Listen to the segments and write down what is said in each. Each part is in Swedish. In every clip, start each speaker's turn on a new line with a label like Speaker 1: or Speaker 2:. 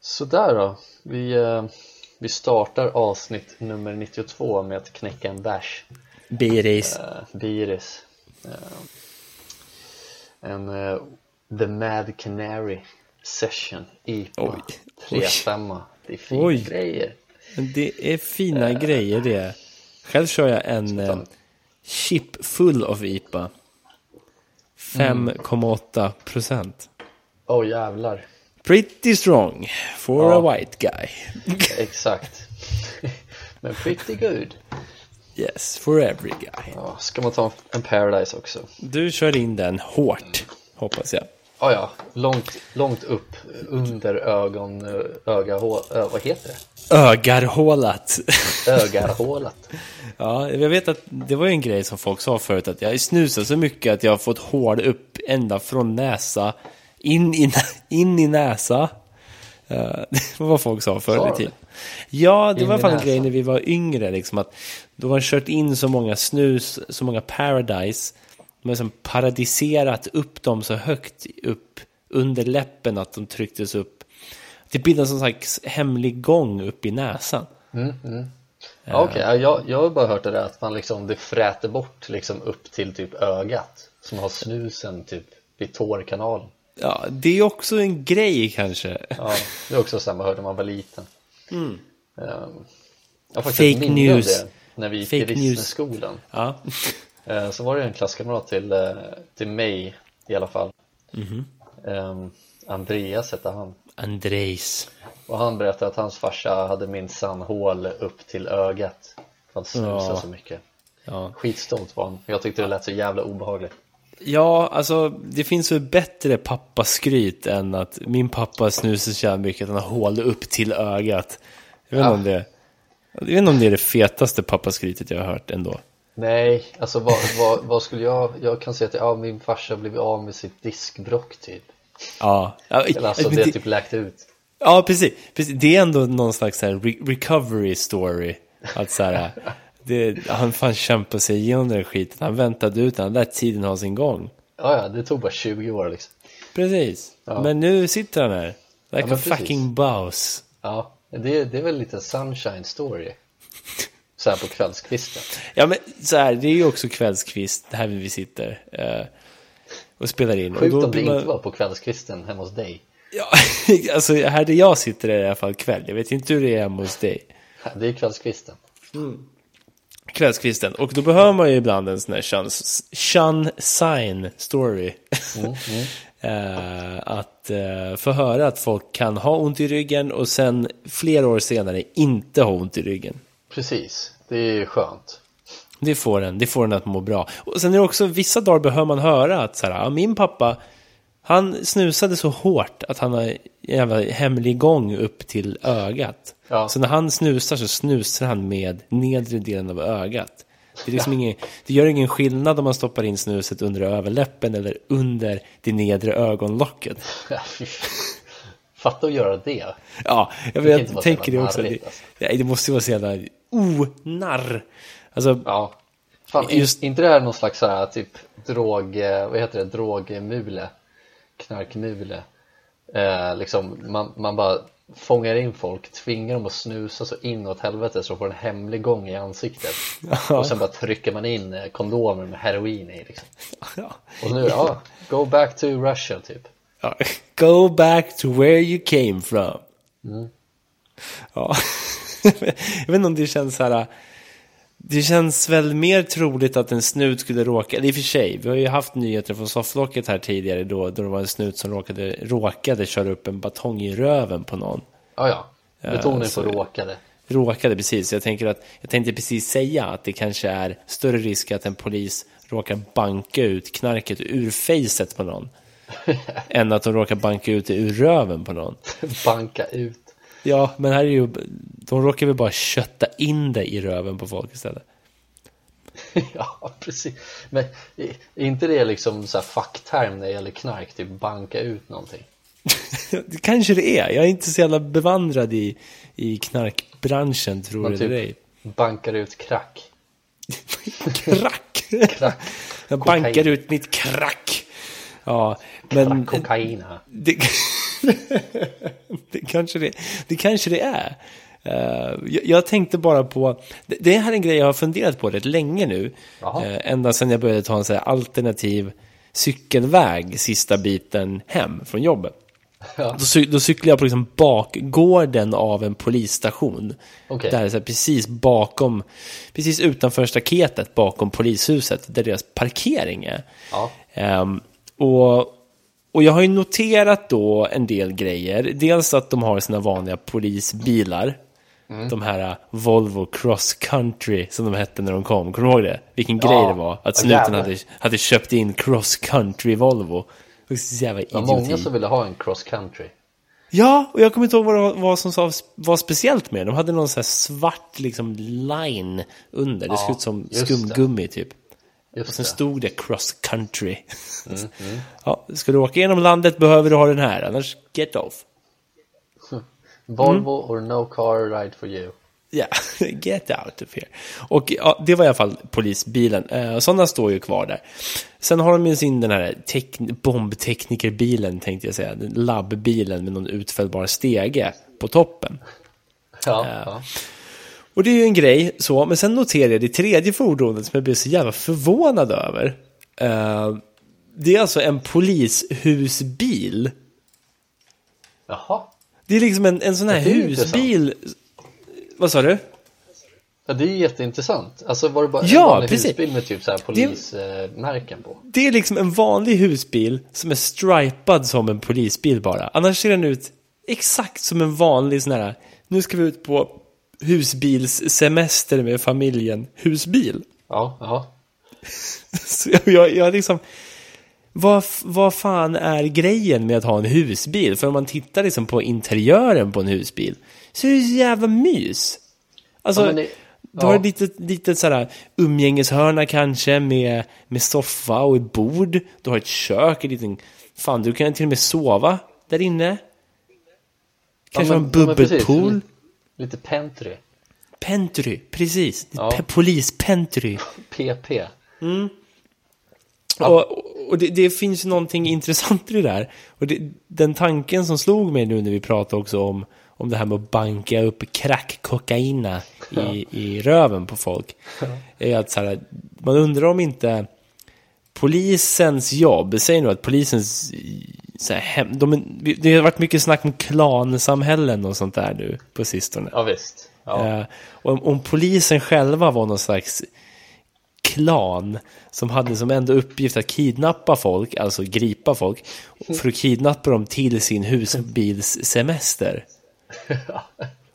Speaker 1: Sådär då, vi, eh, vi startar avsnitt nummer 92 med att knäcka en bärs
Speaker 2: Biris.
Speaker 1: uh, Biris uh, En uh, The Mad Canary Session IPA
Speaker 2: Oj.
Speaker 1: 3-5 Det är fina
Speaker 2: Oj.
Speaker 1: grejer
Speaker 2: det är fina grejer det. Själv kör jag en eh, chip full av IPA. 5,8 procent.
Speaker 1: Åh oh, jävlar
Speaker 2: Pretty strong for
Speaker 1: Ja.
Speaker 2: a white guy.
Speaker 1: Exakt Men pretty good
Speaker 2: Yes, for every guy.
Speaker 1: ja, Ska man ta en Paradise också?
Speaker 2: Du kör in den hårt, hoppas jag.
Speaker 1: Ja, ja, långt, långt upp under ögon, ögahål, ö, vad heter det?
Speaker 2: Ögarhålat.
Speaker 1: Ögarhålat.
Speaker 2: Ja, jag vet att det var en grej som folk sa förut att jag snusar så mycket att jag har fått hål upp ända från näsa in i, in i näsa. Eh, Det var vad folk sa förr i
Speaker 1: de
Speaker 2: tiden. Ja, det
Speaker 1: In
Speaker 2: var fan en grej när vi var yngre liksom att då har man kört in så många snus, så många paradise, man har liksom paradiserat upp dem så högt upp under läppen att de trycktes upp. Det bildades en slags hemlig gång upp i näsan.
Speaker 1: Ja, Okej, ja, jag, jag har bara hört det där att man liksom, det fräter bort liksom upp till typ ögat Som har snusen typ vid tårkanalen
Speaker 2: Ja, det är också en grej kanske.
Speaker 1: Ja, det är också samma hörde när man var liten Ehm, Jag har faktiskt
Speaker 2: Fake news.
Speaker 1: det när vi gick
Speaker 2: Fake
Speaker 1: i. Rissneskolan
Speaker 2: Ja.
Speaker 1: Eh, Så var det en klasskamrat till, eh, till mig i alla fall Ehm, Andreas hette han
Speaker 2: Andrejs.
Speaker 1: Och han berättade att hans farsa hade minsann hål upp till ögat för Han snusade
Speaker 2: Ja.
Speaker 1: så mycket
Speaker 2: Ja.
Speaker 1: Skitstolt var han Jag tyckte det lät så jävla obehagligt
Speaker 2: ja, alltså det finns väl bättre pappaskryt än att min pappa snusar så jävla mycket att han har hål upp till ögat. Jag vet,
Speaker 1: Ja.
Speaker 2: om det, jag vet inte om det är det fetaste pappaskrytet jag har hört ändå.
Speaker 1: Nej, alltså vad, vad, vad skulle jag Jag kan säga att ja, min farsa blivit av med sitt diskbrock typ
Speaker 2: Ja,
Speaker 1: Eller alltså det
Speaker 2: det-
Speaker 1: typ läkt ut
Speaker 2: ja precis, precis. Det är ändå någon slags så recovery story. Att så här, det, han fan kämpade sig igenom den skiten. Han väntade ut den, han lät tiden ha sin gång.
Speaker 1: Ja, ja, det tog bara 20 år liksom
Speaker 2: Precis.
Speaker 1: Ja.
Speaker 2: Men nu sitter han här. Like
Speaker 1: Ja,
Speaker 2: a fucking boss.
Speaker 1: Ja, det, det är väl lite sunshine story Så här på kvällskvisten
Speaker 2: Ja men så här, det är ju också kvällskvist här vi sitter eh, och spelar in.
Speaker 1: Sjukt om det
Speaker 2: man-
Speaker 1: inte var på kvällskvisten hemma hos dig
Speaker 2: Ja, alltså här där jag sitter är det i alla fall kväll. Jag vet inte hur det är hemma hos dig.
Speaker 1: Det är kvällskvisten
Speaker 2: Kvällskvisten. Och då behöver man ju ibland en sån här chans, shun sign story. eh, att eh, få höra att folk kan ha ont i ryggen och sen flera år senare inte ha ont i ryggen.
Speaker 1: Precis, det är ju skönt
Speaker 2: Det får en, det får en att må bra. Och sen är det också, vissa dagar behöver man höra att så här, ja, min pappa, han snusade så hårt att han har en jävla hemlig gång upp till ögat.
Speaker 1: Ja.
Speaker 2: Så när han snusar så snusar han med nedre delen av ögat. Det, är liksom ingen, det gör ingen skillnad om man stoppar in snuset under överläppen eller under det nedre ögonlocket.
Speaker 1: Ja. Fatta att göra det
Speaker 2: Ja, jag
Speaker 1: inte
Speaker 2: vet,
Speaker 1: vara
Speaker 2: tänker det också. Det,
Speaker 1: narrigt, alltså.
Speaker 2: nej, det måste ju vara så jävla onarr. Alltså,
Speaker 1: Ja Fan,
Speaker 2: Just-
Speaker 1: inte det här någon slags så här, typ drog, eh, vad heter det, drogmule Knarkmule eh, Liksom, man, man bara fångar in folk, tvingar dem att snusa så inåt helvete så de får en hemlig gång i ansiktet Och sen bara trycker man in eh, kondomer med heroin i liksom
Speaker 2: ja.
Speaker 1: Och nu, ja, go back to Russia typ
Speaker 2: Ja, Go back to where you came from. Ja. jag vet inte om det känns så här. Det känns väl mer troligt att en snut skulle råka, eller i och för sig, vi har ju haft nyheter från sofflocket här tidigare då, då det var en snut som råkade, råkade köra upp en batong i röven på någon.
Speaker 1: Ja, ja, betoning
Speaker 2: så-
Speaker 1: på råkade
Speaker 2: Råkade precis, jag tänker att, jag tänkte precis säga att det kanske är större risk att en polis råkar banka ut knarket ur facet på någon. än att de råkar banka ut det ur röven på någon.
Speaker 1: Banka ut
Speaker 2: Ja, men här är ju De råkar väl bara kötta in det i röven på folk istället.
Speaker 1: ja, precis. Men är inte det liksom så här fuckterm när det gäller knark? Typ banka ut någonting?
Speaker 2: det kanske det är. Jag är inte så jävla bevandrad i, i knarkbranschen, tror
Speaker 1: Man typ
Speaker 2: eller ej.
Speaker 1: bankar ut crack.
Speaker 2: Krack!
Speaker 1: Crack.
Speaker 2: Jag bankar ut mitt krack. Ja, men...
Speaker 1: Crack kokain. ja.
Speaker 2: Det, det, kanske det, det kanske det är. Eh, jag, jag tänkte bara på, det, det här är en grej jag har funderat på rätt länge nu. Uh, ända sedan jag började ta en så alternativ cykelväg sista biten hem från jobbet.
Speaker 1: Ja.
Speaker 2: Då, då cyklar jag på liksom bakgården av en polisstation.
Speaker 1: Okej.
Speaker 2: Där så här, precis bakom, precis utanför staketet bakom polishuset där deras parkering är.
Speaker 1: Ja.
Speaker 2: Ehm, och, och jag har ju noterat då en del grejer. Dels att de har sina vanliga polisbilar.
Speaker 1: Mm.
Speaker 2: De här uh, Volvo Cross Country som de hette när de kom. Kommer du ihåg det? Vilken
Speaker 1: Ja.
Speaker 2: grej det var. Att snuten hade, hade köpt in Cross Country Volvo. Det var
Speaker 1: var många
Speaker 2: idioti.
Speaker 1: som ville ha en cross country.
Speaker 2: Ja, och jag kommer inte ihåg vad, var- vad som var speciellt med. De hade någon sån här svart liksom line under. Det
Speaker 1: Ja,
Speaker 2: såg ut som skumgummi typ. Och
Speaker 1: Just
Speaker 2: sen
Speaker 1: det.
Speaker 2: stod det cross country.
Speaker 1: Mm,
Speaker 2: ja, ska du åka genom landet behöver du ha den här, annars get off.
Speaker 1: Volvo or no car ride for you.
Speaker 2: Ja, get out of here. Och ja, det var i alla fall polisbilen. Eh, sådana står ju kvar där. Sen har de ju sin den här tek- bombteknikerbilen tänkte jag säga. Den Labbbilen med någon utfällbar stege på toppen.
Speaker 1: Ja, ja.
Speaker 2: Och det är ju en grej så, men sen noterar jag det tredje fordonet som jag blev så jävla förvånad över. Eh, det är alltså en polishusbil.
Speaker 1: Jaha.
Speaker 2: Det är liksom en, en sån här husbil. Vad sa du?
Speaker 1: Ja, det är ju jätteintressant. Alltså var det bara
Speaker 2: Ja,
Speaker 1: en vanlig
Speaker 2: precis.
Speaker 1: husbil med typ så här polismärken på?
Speaker 2: Det är liksom en vanlig husbil som är stripad som en polisbil bara. Annars ser den ut exakt som en vanlig sån här, nu ska vi ut på husbilssemester med familjen, husbil.
Speaker 1: Ja, ja.
Speaker 2: Så jag, jag, liksom, vad, vad fan är grejen med att ha en husbil? För om man tittar liksom på interiören på en husbil så är det så jävla mys. Alltså,
Speaker 1: Ja, det-
Speaker 2: du har
Speaker 1: ja.
Speaker 2: litet, litet sådär umgängeshörna kanske med, med soffa och ett bord. Du har ett kök, en liten, fan du kan till och med sova där inne. Kanske
Speaker 1: ja,
Speaker 2: en
Speaker 1: men- ja, precis.
Speaker 2: bubbelpool.
Speaker 1: Lite, pentry.
Speaker 2: Pentry, precis.
Speaker 1: Ja.
Speaker 2: Pe- Polispentry.
Speaker 1: PP.
Speaker 2: Och, och det, det finns någonting intressant i det där. Och det, den tanken som slog mig nu när vi pratade också om, om det här med att banka upp crack-kokaina i, i röven på folk. Är att så här, man undrar om inte polisens jobb, säg nu att polisens så här, hem, de, det har varit mycket snack om klansamhällen och sånt där nu på sistone.
Speaker 1: Ja, visst. Ja.
Speaker 2: Eh, och om, om polisen själva var någon slags klan som hade som enda uppgift att kidnappa folk, alltså gripa folk, för att kidnappa dem till sin husbilssemester.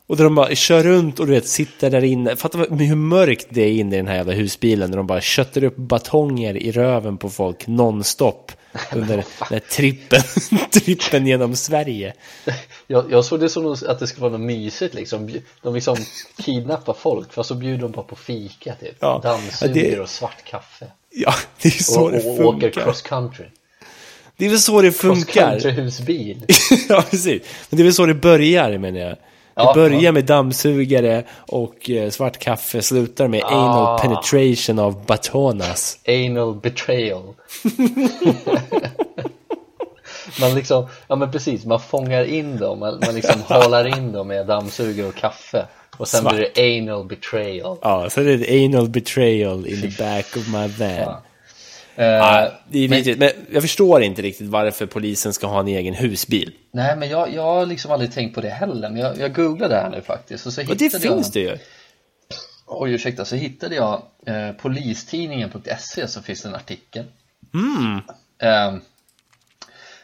Speaker 2: Och där de bara kör runt och du vet, sitter där inne. Fatta hur mörkt det är inne i den här jävla husbilen när de bara köttar upp batonger i röven på folk nonstop under den trippen, trippen genom Sverige.
Speaker 1: Jag, jag såg det som att det skulle vara något mysigt liksom. De liksom kidnappar folk fast så bjuder de bara på fika typ.
Speaker 2: Ja.
Speaker 1: Dammsuger
Speaker 2: Ja, det-
Speaker 1: och svart kaffe.
Speaker 2: Ja, det är så
Speaker 1: Och,
Speaker 2: det
Speaker 1: och åker
Speaker 2: funkar.
Speaker 1: cross country.
Speaker 2: Det är väl så det
Speaker 1: Cross
Speaker 2: funkar.
Speaker 1: country husbil.
Speaker 2: ja, precis. Men det är väl så det börjar, menar jag. Det
Speaker 1: Ja,
Speaker 2: börjar
Speaker 1: ja.
Speaker 2: med dammsugare och eh, svart kaffe, slutar med
Speaker 1: Ah.
Speaker 2: anal penetration av batonas.
Speaker 1: Anal betrayal. man liksom, ja men precis, man fångar in dem, man, man liksom halar in dem med dammsugare och kaffe. Och sen
Speaker 2: Svart.
Speaker 1: blir det anal betrayal.
Speaker 2: Ja, så det är anal betrayal in the back of my van.
Speaker 1: Ja.
Speaker 2: Ja.
Speaker 1: Eh,
Speaker 2: det är viktigt, men jag förstår inte riktigt varför polisen ska ha en egen husbil.
Speaker 1: nej men jag, jag har liksom aldrig tänkt på det heller, men jag, jag googlade det här nu faktiskt. Och så
Speaker 2: Och det finns
Speaker 1: jag,
Speaker 2: det ju.
Speaker 1: Oj ursäkta, så hittade jag eh, polistidningen.se så finns det en artikel.
Speaker 2: Mm.
Speaker 1: Ehm,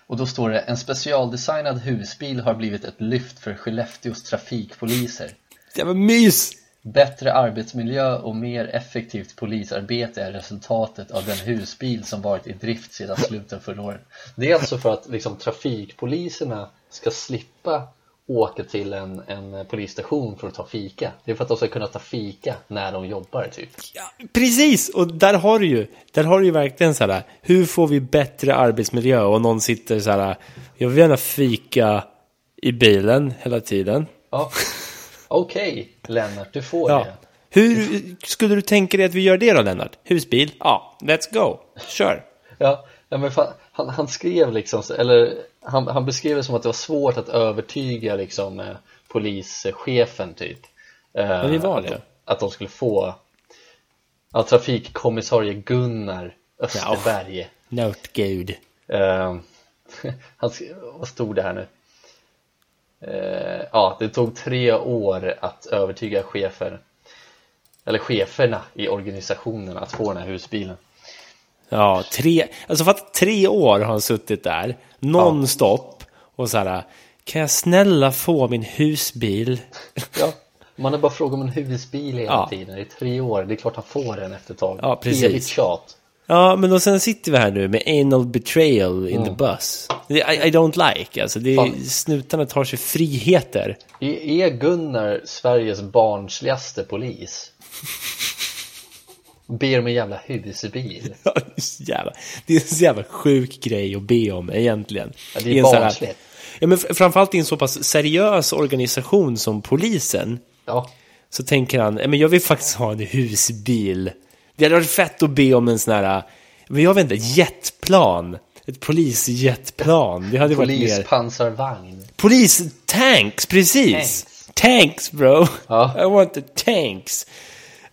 Speaker 1: och då står det En specialdesignad husbil har blivit ett lyft för Skellefteås trafikpoliser.
Speaker 2: Det var mys!
Speaker 1: Bättre arbetsmiljö och mer effektivt polisarbete är resultatet av den husbil som varit i drift sedan slutet förra året. Det är alltså för att liksom, trafikpoliserna ska slippa åka till en, en polisstation för att ta fika. Det är för att de ska kunna ta fika när de jobbar typ.
Speaker 2: Ja, precis, och där har du ju, där har du ju verkligen så här, hur får vi bättre arbetsmiljö? Och någon sitter så här, jag vill gärna fika i bilen hela tiden.
Speaker 1: Ja, okej okay, Lennart, du får
Speaker 2: ja.
Speaker 1: det.
Speaker 2: Hur skulle du tänka dig att vi gör det då Lennart? Husbil? Ja, let's go, kör.
Speaker 1: Ja, ja men fan, han, han skrev liksom, eller han, han beskrev det som att det var svårt att övertyga liksom eh, polischefen typ. Eh,
Speaker 2: Men det var
Speaker 1: att,
Speaker 2: det.
Speaker 1: de, att de skulle få ja, trafikkommissarie Gunnar Österberg.
Speaker 2: Nötgud.
Speaker 1: Eh, han, skrev- vad stod det här nu? Eh, ja, det tog tre år att övertyga chefer eller cheferna i organisationen att få den här husbilen.
Speaker 2: Ja, tre, alltså för att tre år har han suttit där, nonstop, och så här, kan jag snälla få min husbil?
Speaker 1: Ja, man har bara frågat om en husbil hela
Speaker 2: Ja.
Speaker 1: tiden i tre år. Det är klart han får den efter ett tag.
Speaker 2: Ja, precis.
Speaker 1: Evigt tjat.
Speaker 2: Ja, men och sen sitter vi här nu med anal betrayal in the bus. I, I don't like, alltså det är, snutarna tar sig friheter.
Speaker 1: Är Gunnar Sveriges barnsligaste polis? Ber om en jävla husbil.
Speaker 2: Ja, det är så jävla, det är en så jävla sjuk grej att be om egentligen.
Speaker 1: Ja, det är
Speaker 2: sån här-
Speaker 1: barnsligt.
Speaker 2: Ja, men framförallt i en så pass seriös organisation som polisen.
Speaker 1: Ja,
Speaker 2: Så tänker han, "Ja, men jag vill faktiskt ha en husbil. Det hade varit fett att be om en sån här, men jag vet inte, jetplan. Ett polisjetplan. Det hade varit mer...
Speaker 1: polispansarvagn.
Speaker 2: Polistanks, precis!
Speaker 1: Tanks.
Speaker 2: Tanks, bro!
Speaker 1: Ja.
Speaker 2: I want the tanks.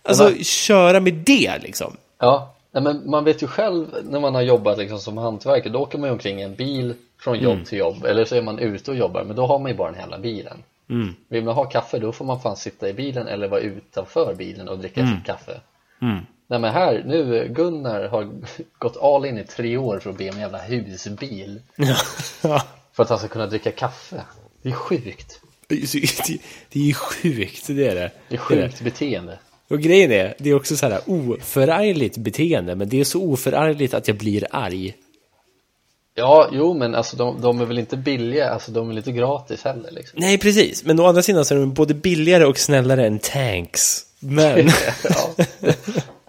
Speaker 2: Alltså, köra med det liksom.
Speaker 1: Ja, nej, men man vet ju själv när man har jobbat liksom som hantverkare, då åker man ju omkring i en bil från jobb
Speaker 2: Mm.
Speaker 1: till jobb, eller så är man ute och jobbar, men då har man ju bara den hela bilen.
Speaker 2: Mm.
Speaker 1: Vill man ha kaffe, då får man fan sitta i bilen eller vara utanför bilen och dricka sitt kaffe.
Speaker 2: Mm.
Speaker 1: Nej men här, nu Gunnar har gått all in i tre år för att be om en jävla husbil
Speaker 2: Ja.
Speaker 1: för att han ska kunna dricka kaffe. Det är sjukt.
Speaker 2: Det är det är ju sjukt, det är det.
Speaker 1: Det är sjukt beteende.
Speaker 2: Och grejen är, det är också så här oförargligt beteende, men det är så oförargligt att jag blir arg.
Speaker 1: Ja, jo men alltså de, de är väl inte billiga, alltså de är väl inte gratis heller liksom.
Speaker 2: Nej, precis. Men å andra sidan så är de både billigare och snällare än tanks. Men,
Speaker 1: ja,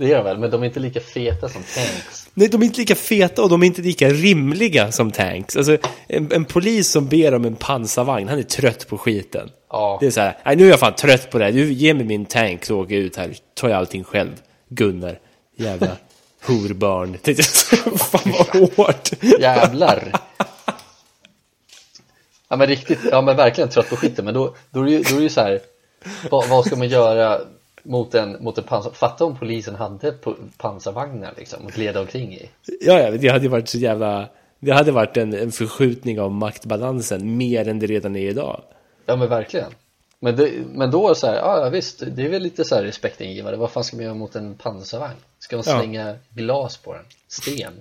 Speaker 1: det de väl, men de är inte lika feta som tanks.
Speaker 2: nej, de är inte lika feta och de är inte lika rimliga som tanks. Alltså, en, en polis som ber om en pansarvagn, han är trött på skiten.
Speaker 1: Ja,
Speaker 2: Det är så här, nej nu är jag fan trött på det här. Du ger mig min tank så åker jag ut här. Tar jag allting själv. Gunnar. Jävla horbarn. Fan vad hårt.
Speaker 1: jävlar. Ja men riktigt, ja men verkligen trött på skiten, men då, då är det ju, då är det ju så här, vad, vad ska man göra mot en, mot en pansar, fatta om polisen hade pansarvagnar liksom, att leda omkring i.
Speaker 2: Ja, ja, det hade ju varit så jävla... Det hade varit en, en förskjutning av maktbalansen mer än det redan är idag.
Speaker 1: Ja men verkligen. Men, det, men då så här, ja ja, visst, det är väl lite så här respektingivande, vad fan ska man göra mot en pansarvagn? Ska man
Speaker 2: Ja.
Speaker 1: slänga glas på den? Sten?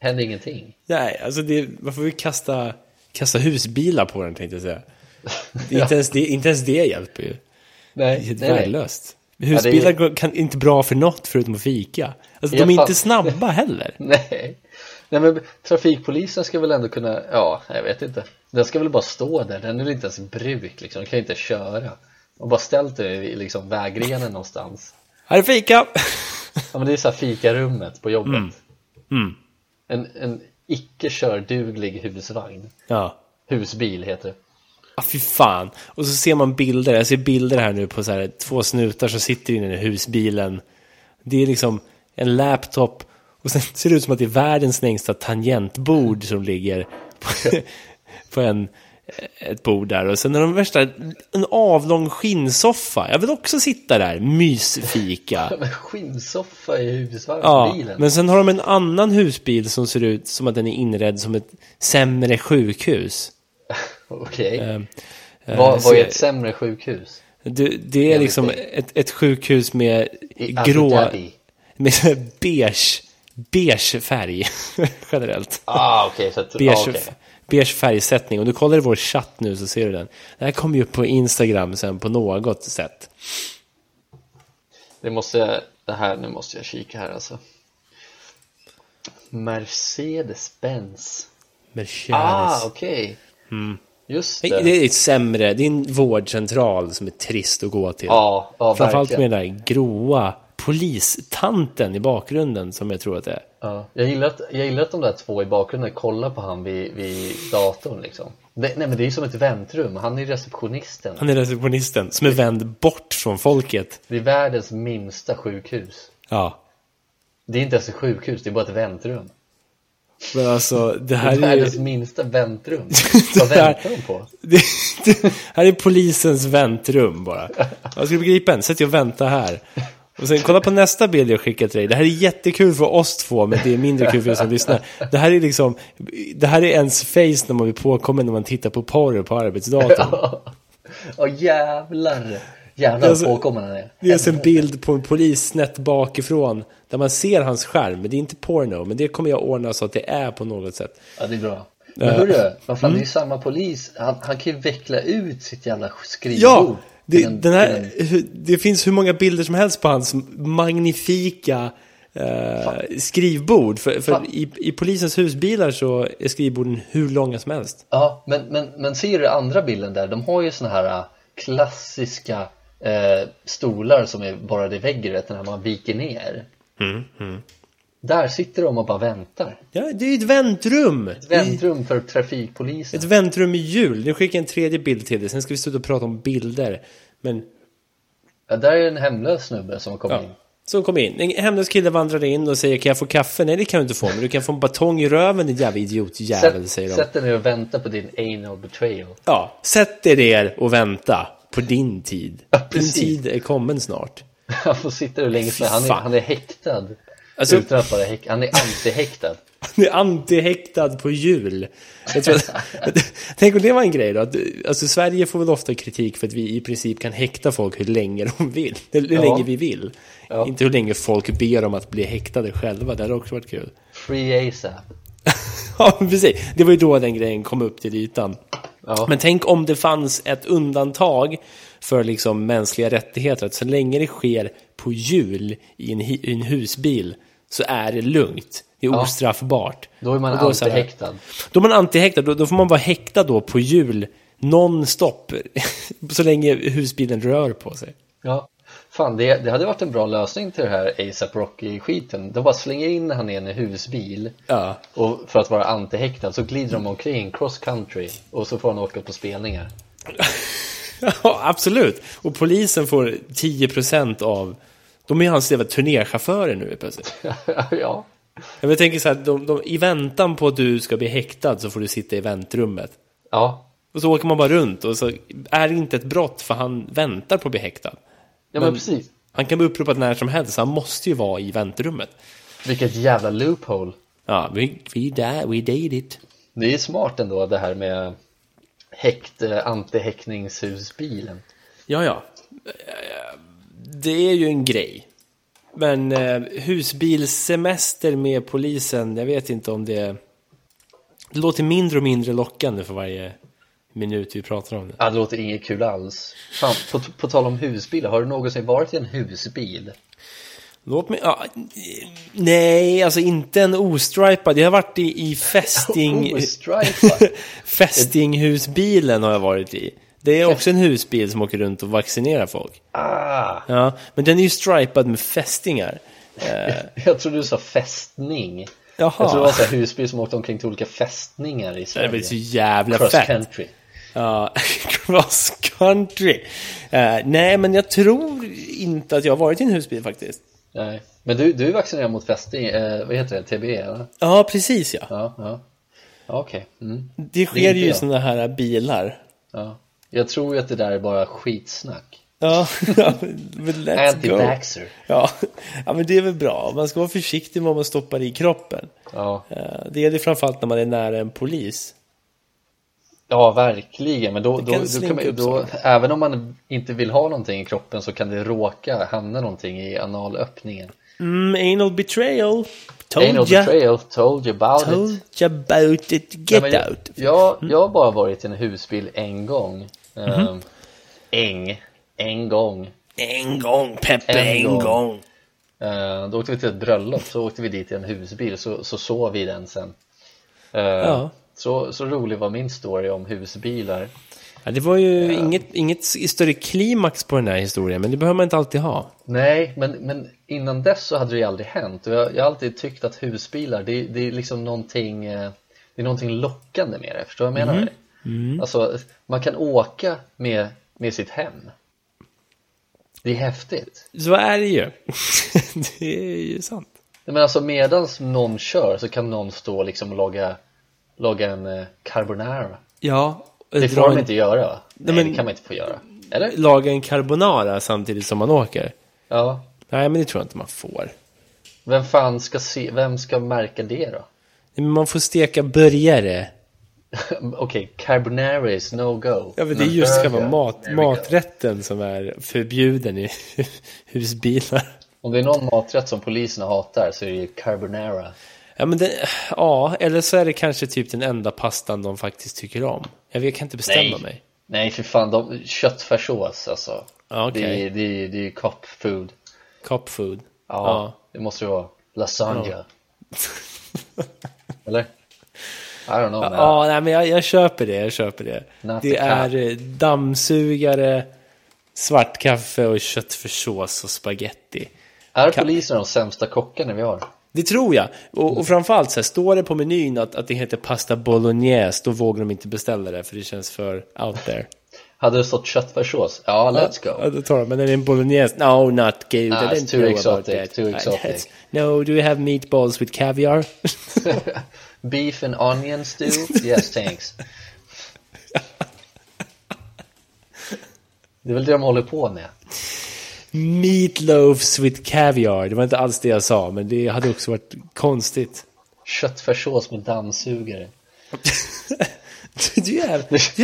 Speaker 1: Händer ingenting?
Speaker 2: Nej, alltså det, varför vi kasta, kasta husbilar på den tänkte jag säga.
Speaker 1: Ja.
Speaker 2: inte, ens det, inte ens det hjälper ju. Det är
Speaker 1: Nej,
Speaker 2: helt
Speaker 1: nej, nej.
Speaker 2: värdelöst. Husbilar
Speaker 1: är-
Speaker 2: går- kan inte bra för något förutom att fika. Alltså
Speaker 1: Ja,
Speaker 2: de är
Speaker 1: fan.
Speaker 2: inte snabba heller.
Speaker 1: Nej. Nej men trafikpolisen ska väl ändå kunna, ja jag vet inte Den ska väl bara stå där, den är väl inte ens i bruk liksom, den kan inte köra Och bara ställt dig i liksom vägrenen någonstans
Speaker 2: Här är fika!
Speaker 1: Ja men det är så här fikarummet på jobbet
Speaker 2: Mm.
Speaker 1: En, en icke körduglig husvagn
Speaker 2: Ja.
Speaker 1: Husbil heter det
Speaker 2: Ah, fy fan. Och så ser man bilder, jag ser bilder här nu på så här, två snutar som sitter inne i husbilen. Det är liksom en laptop och sen ser det ut som att det är världens längsta tangentbord som ligger på, på en, ett bord där. Och sen är de värsta, en avlång skinnsoffa. Jag vill också sitta där, mysfika.
Speaker 1: Skinnsoffa i husvagn,
Speaker 2: Ja, men sen har de en annan husbil som ser ut som att den är inredd som ett sämre sjukhus.
Speaker 1: Okej,
Speaker 2: Eh, eh,
Speaker 1: vad, vad är ett sämre sjukhus?
Speaker 2: Det, det är liksom ett, ett sjukhus med
Speaker 1: I
Speaker 2: grå, med beige, beige färg generellt.
Speaker 1: Ah okej, så att,
Speaker 2: Beige,
Speaker 1: ah, okej.
Speaker 2: beige färgsättning. Om du kollar i vår chatt nu så ser du den. Det här kommer ju på Instagram sen på något sätt.
Speaker 1: Det måste, det här, nu måste jag kika här alltså Mercedes-Benz
Speaker 2: Mercedes.
Speaker 1: Ah, okej Just det.
Speaker 2: Det är ett sämre, det är en vårdcentral som är trist att gå till.
Speaker 1: Ja, ja
Speaker 2: Framförallt
Speaker 1: verkligen.
Speaker 2: med den där gråa polistanten i bakgrunden som jag tror att det är.
Speaker 1: Ja, jag, gillar att, jag gillar att de där två i bakgrunden kollar på han vid, vid datorn liksom. Det, nej men det är ju som ett väntrum, han är receptionisten.
Speaker 2: Han är receptionisten som är vänd bort från folket.
Speaker 1: Det är världens minsta sjukhus.
Speaker 2: Ja.
Speaker 1: Det är inte ens ett sjukhus, det är bara ett väntrum.
Speaker 2: Men alltså, det
Speaker 1: Det
Speaker 2: här
Speaker 1: är
Speaker 2: är
Speaker 1: världens
Speaker 2: ju...
Speaker 1: minsta väntrum.
Speaker 2: Det
Speaker 1: Vad
Speaker 2: här-
Speaker 1: väntar de på?
Speaker 2: Det, det, här är polisens väntrum bara. Jag ska bli gripen, sätt dig och vänta här. Och sen kolla på nästa bild jag skickat till dig. Det här är jättekul för oss två, men det är mindre kul för er som lyssnar. Det här är liksom, det här är ens face när man blir påkommen när man tittar på porr på arbetsdatorn.
Speaker 1: Ja jävlar. Jävlar
Speaker 2: Alltså,
Speaker 1: vad påkommen han är.
Speaker 2: Det är alltså en bild på en polis snett bakifrån, där man ser hans skärm. Men det är inte porno, men det kommer jag ordna så att det är på något sätt.
Speaker 1: Ja det är bra. Men
Speaker 2: Ja.
Speaker 1: hörru, vad fan
Speaker 2: Mm.
Speaker 1: det är ju samma polis. Han, han kan ju veckla ut sitt jävla skrivbord.
Speaker 2: Ja! Det,
Speaker 1: en-
Speaker 2: den här,
Speaker 1: en-
Speaker 2: det finns hur många bilder som helst på hans magnifika eh, skrivbord. För, för i, i polisens husbilar så är skrivborden hur långa som helst.
Speaker 1: Ja, men, men, men ser du andra bilden där? De har ju såna här äh, klassiska eh, stolar som är borrade i väggen, vet när man viker ner.
Speaker 2: Mm,
Speaker 1: Där sitter de och bara väntar.
Speaker 2: Ja, det är ett väntrum!
Speaker 1: Ett väntrum för trafikpolisen.
Speaker 2: Ett väntrum i jul. Nu skickar jag en tredje bild till dig, sen ska vi sluta prata om bilder. Men,
Speaker 1: Ja, där är en hemlös snubbe som kommit
Speaker 2: ja.
Speaker 1: in.
Speaker 2: Så kom in. En hemlös kille vandrar in och säger kan jag få kaffe? Nej det kan du inte få, men du kan få en batong i röven din jävla idiotjävel,
Speaker 1: Sätt,
Speaker 2: säger de.
Speaker 1: sätt dig ner och vänta på din anal betrayal.
Speaker 2: Ja, sätt er ner och vänta på din tid.
Speaker 1: Ja,
Speaker 2: Din tid är kommen snart.
Speaker 1: Han får sitta hur länge som. Han är, han är häktad.
Speaker 2: Alltså-
Speaker 1: Utan att vara. Han är antihäktad.
Speaker 2: Han är antihäktad på jul. Att, tänk om det var en grej då. Att, alltså Sverige får väl ofta kritik för att vi i princip kan häkta folk hur länge de vill. Eller hur
Speaker 1: Ja.
Speaker 2: länge vi vill.
Speaker 1: Ja.
Speaker 2: Inte hur länge folk ber om att bli häktade själva. Det hade också varit kul.
Speaker 1: Free ASAP.
Speaker 2: ja, precis. Det var ju då den grejen kom upp till ytan.
Speaker 1: Ja.
Speaker 2: Men tänk om det fanns ett undantag för liksom mänskliga rättigheter. Att så länge det sker på jul i en, i en husbil så är det lugnt. Det är
Speaker 1: Ja.
Speaker 2: ostraffbart.
Speaker 1: Då är man
Speaker 2: Och då så här-
Speaker 1: antihäktad.
Speaker 2: Då är man antihäktad. Då, då får man vara häktad då på jul non-stop. så länge husbilen rör på sig.
Speaker 1: Ja, fan det, det hade varit en bra lösning till det här ASAP Rocky-skiten. De bara slänger in han i en husbil
Speaker 2: Ja.
Speaker 1: och för att vara antihäktad så glider de omkring cross country och så får han åka på spelningar.
Speaker 2: Ja, absolut. Och polisen får 10% av... De är ju hans jävla turnéchaufförer nu plötsligt.
Speaker 1: ja,
Speaker 2: Jag tänker så här, de, de, i väntan på att du ska bli häktad så får du sitta i väntrummet.
Speaker 1: ja,
Speaker 2: Och så åker man bara runt och så är det inte ett brott för han väntar på att bli häktad.
Speaker 1: Ja men,
Speaker 2: Men-
Speaker 1: precis.
Speaker 2: Han kan bli uppropad när som helst, så han måste ju vara i väntrummet.
Speaker 1: Vilket jävla loophole.
Speaker 2: Ja, we, we, die, we did it.
Speaker 1: Det är smart ändå det här med häkt, eh, antihäktningshusbilen.
Speaker 2: Ja, ja. Det är ju en grej. Men eh, husbilssemester med polisen, jag vet inte om det... Det låter mindre och mindre lockande för varje minut vi pratar om det.
Speaker 1: Ja, det låter inget kul alls. Fan, på, på tal om husbilar, har du någonsin varit i en husbil?
Speaker 2: Låt mig... Ja, nej, alltså inte en ostripad. Jag har varit i, i fästing... Fästinghusbilen har jag varit i. Det är också en husbil som åker runt och vaccinerar folk.
Speaker 1: Ah,
Speaker 2: Ja, men den är ju stripad med fästingar. Eh,
Speaker 1: jag trodde du sa fästning.
Speaker 2: Jaha.
Speaker 1: Jag tror det var här husbil som åkte omkring till olika fästningar i
Speaker 2: det
Speaker 1: Sverige.
Speaker 2: blir så jävla
Speaker 1: Cross
Speaker 2: fett.
Speaker 1: country.
Speaker 2: Ja, cross country. Eh, nej, men jag tror inte att jag har varit i en husbil faktiskt.
Speaker 1: Nej. Men du, du är vaccinerad mot fästing, eh, vad heter det, TB eller?
Speaker 2: Ja, precis ja.
Speaker 1: Ja, ja. Okej. Mm.
Speaker 2: Det sker
Speaker 1: inte
Speaker 2: ju sådana här bilar.
Speaker 1: Ja. Jag tror ju att det där är bara skitsnack.
Speaker 2: Ja, men let's go.
Speaker 1: Anti-vaxxer.
Speaker 2: Ja. ja, men det är väl bra. Man ska vara försiktig med vad man stoppar i kroppen.
Speaker 1: Ja.
Speaker 2: Eh, Det gäller framförallt när man är nära en polis.
Speaker 1: Ja, verkligen. Men då, då, då kan man, då, även om man inte vill ha någonting i kroppen så kan det råka hamna någonting i analöppningen.
Speaker 2: Mm, anal betrayal. Told
Speaker 1: Anal
Speaker 2: ya.
Speaker 1: betrayal, told you about
Speaker 2: Told
Speaker 1: it.
Speaker 2: you about it. Get
Speaker 1: Nej, jag,
Speaker 2: out.
Speaker 1: Jag,
Speaker 2: Mm.
Speaker 1: jag har bara varit i en husbil en gång.
Speaker 2: Mhm.
Speaker 1: Ehm, Äng. En gång.
Speaker 2: En gång, Peppe,
Speaker 1: En
Speaker 2: en,
Speaker 1: gång.
Speaker 2: gång.
Speaker 1: Eh, då åkte vi till ett bröllop, så åkte vi dit i en husbil, så, så sov vi i den sen. Eh,
Speaker 2: Ja.
Speaker 1: Så, så rolig var min story om husbilar.
Speaker 2: Ja, det var ju inget, inget större klimax på den här historien, men det behöver man inte alltid ha.
Speaker 1: Nej, men, men innan dess så hade det ju aldrig hänt jag, jag har alltid tyckt att husbilar, det, det är liksom någonting eh, Det är någonting lockande med det, förstår du vad jag menar?
Speaker 2: Mm.
Speaker 1: Alltså, man kan åka med, med sitt hem Det är häftigt
Speaker 2: Så är det ju. det är ju sant.
Speaker 1: Men alltså medans någon kör så kan någon stå liksom och laga, laga en eh, carbonara
Speaker 2: Ja.
Speaker 1: Det
Speaker 2: dra
Speaker 1: får de
Speaker 2: en-
Speaker 1: inte göra Nej,
Speaker 2: men-
Speaker 1: det kan man inte få göra Eller?
Speaker 2: Laga en carbonara samtidigt som man åker.
Speaker 1: Ja
Speaker 2: Nej, men det tror jag inte man får.
Speaker 1: Vem fan ska se, vem ska märka det då?
Speaker 2: Nej, Men man får steka burgare.
Speaker 1: Okej, carbonara is no go
Speaker 2: Ja, men det är just själva mat, maträtten som är förbjuden i husbilar.
Speaker 1: Om det är någon maträtt som poliserna hatar så är det ju carbonara
Speaker 2: Ja, men det, ja, eller så är det kanske typ den enda pastan de faktiskt tycker om. Jag, vet, jag kan inte bestämma
Speaker 1: Nej.
Speaker 2: mig.
Speaker 1: Nej för fan, de, köttfärssås alltså
Speaker 2: Ja, okej.
Speaker 1: Det är det är- det är cop food
Speaker 2: Cop food.
Speaker 1: Ja, det måste det vara Lasagna Eller? I don't know
Speaker 2: Ja,
Speaker 1: man.
Speaker 2: ja nej, men jag, jag köper det, jag köper det.
Speaker 1: Not
Speaker 2: det är eh, dammsugare, svart kaffe och köttfärssås och spaghetti.
Speaker 1: Är poliserna de sämsta kockarna vi har?
Speaker 2: Det tror jag. Och, och framförallt så här, står det på menyn att, att det heter pasta bolognese, då vågar de inte beställa det för det känns för out there.
Speaker 1: Hade det stått köttfärssås? Ja, let's
Speaker 2: Ja,
Speaker 1: go
Speaker 2: då tar de, men är det en bolognese? No, not good.
Speaker 1: Ah,
Speaker 2: I didn't
Speaker 1: too
Speaker 2: know
Speaker 1: exotic,
Speaker 2: about that.
Speaker 1: too exotic.
Speaker 2: No, do you have meatballs with caviar?
Speaker 1: Beef and onion stew? Yes thanks Det är väl det de håller på med
Speaker 2: Meatloafs with caviar. Det var inte alls det jag sa, men det hade också varit konstigt.
Speaker 1: Köttfärssås med dammsugare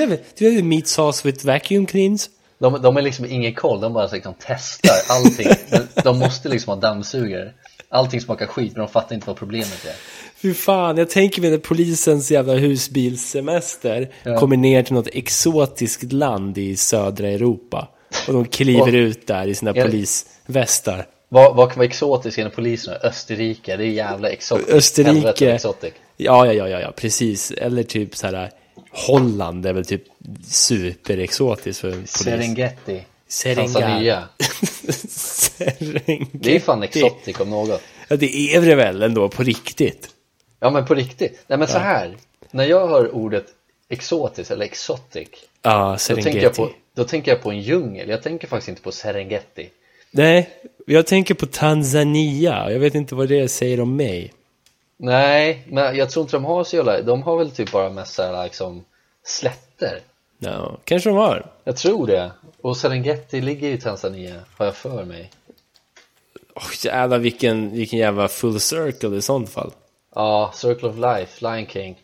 Speaker 2: have, do you have meat sauce with vacuum cleans?
Speaker 1: De, de är liksom ingen koll, de bara liksom testar allting De måste liksom ha dammsugare Allting smakar skit men de fattar inte vad problemet är
Speaker 2: Fy fan, jag tänker mig när polisens jävla husbilssemester
Speaker 1: Ja.
Speaker 2: kommer ner till något exotiskt land i södra Europa. Och de kliver
Speaker 1: Och-
Speaker 2: ut där i sina
Speaker 1: Ja.
Speaker 2: polisvästar.
Speaker 1: Vad, vad kan vara exotiskt enligt poliserna? Österrike, det är jävla exotiskt
Speaker 2: Österrike.
Speaker 1: Exotic.
Speaker 2: Ja, ja, ja, ja, ja, precis. Eller typ så här Holland är väl typ superexotiskt för en polis.
Speaker 1: Serengeti. Tanzania
Speaker 2: Serengeti.
Speaker 1: Det är fan exotic om något
Speaker 2: Ja, det är det väl ändå på riktigt.
Speaker 1: Ja men på riktigt, nej men så här När jag hör ordet exotisk eller exotic
Speaker 2: Ja,
Speaker 1: då
Speaker 2: Serengeti.
Speaker 1: tänker, jag på, då tänker jag på en djungel, jag tänker faktiskt inte på Serengeti
Speaker 2: Nej, jag tänker på Tanzania. Jag vet inte vad det säger om mig.
Speaker 1: Nej, men jag tror inte de har så jävla, de har väl typ bara mest såhär liksom slätter
Speaker 2: No, kanske de har.
Speaker 1: Jag tror det, och Serengeti ligger i Tanzania, har jag för mig
Speaker 2: Oh, jävlar vilken, vilken jävla full circle i sånt fall.
Speaker 1: Ja, Circle of Life, Lion King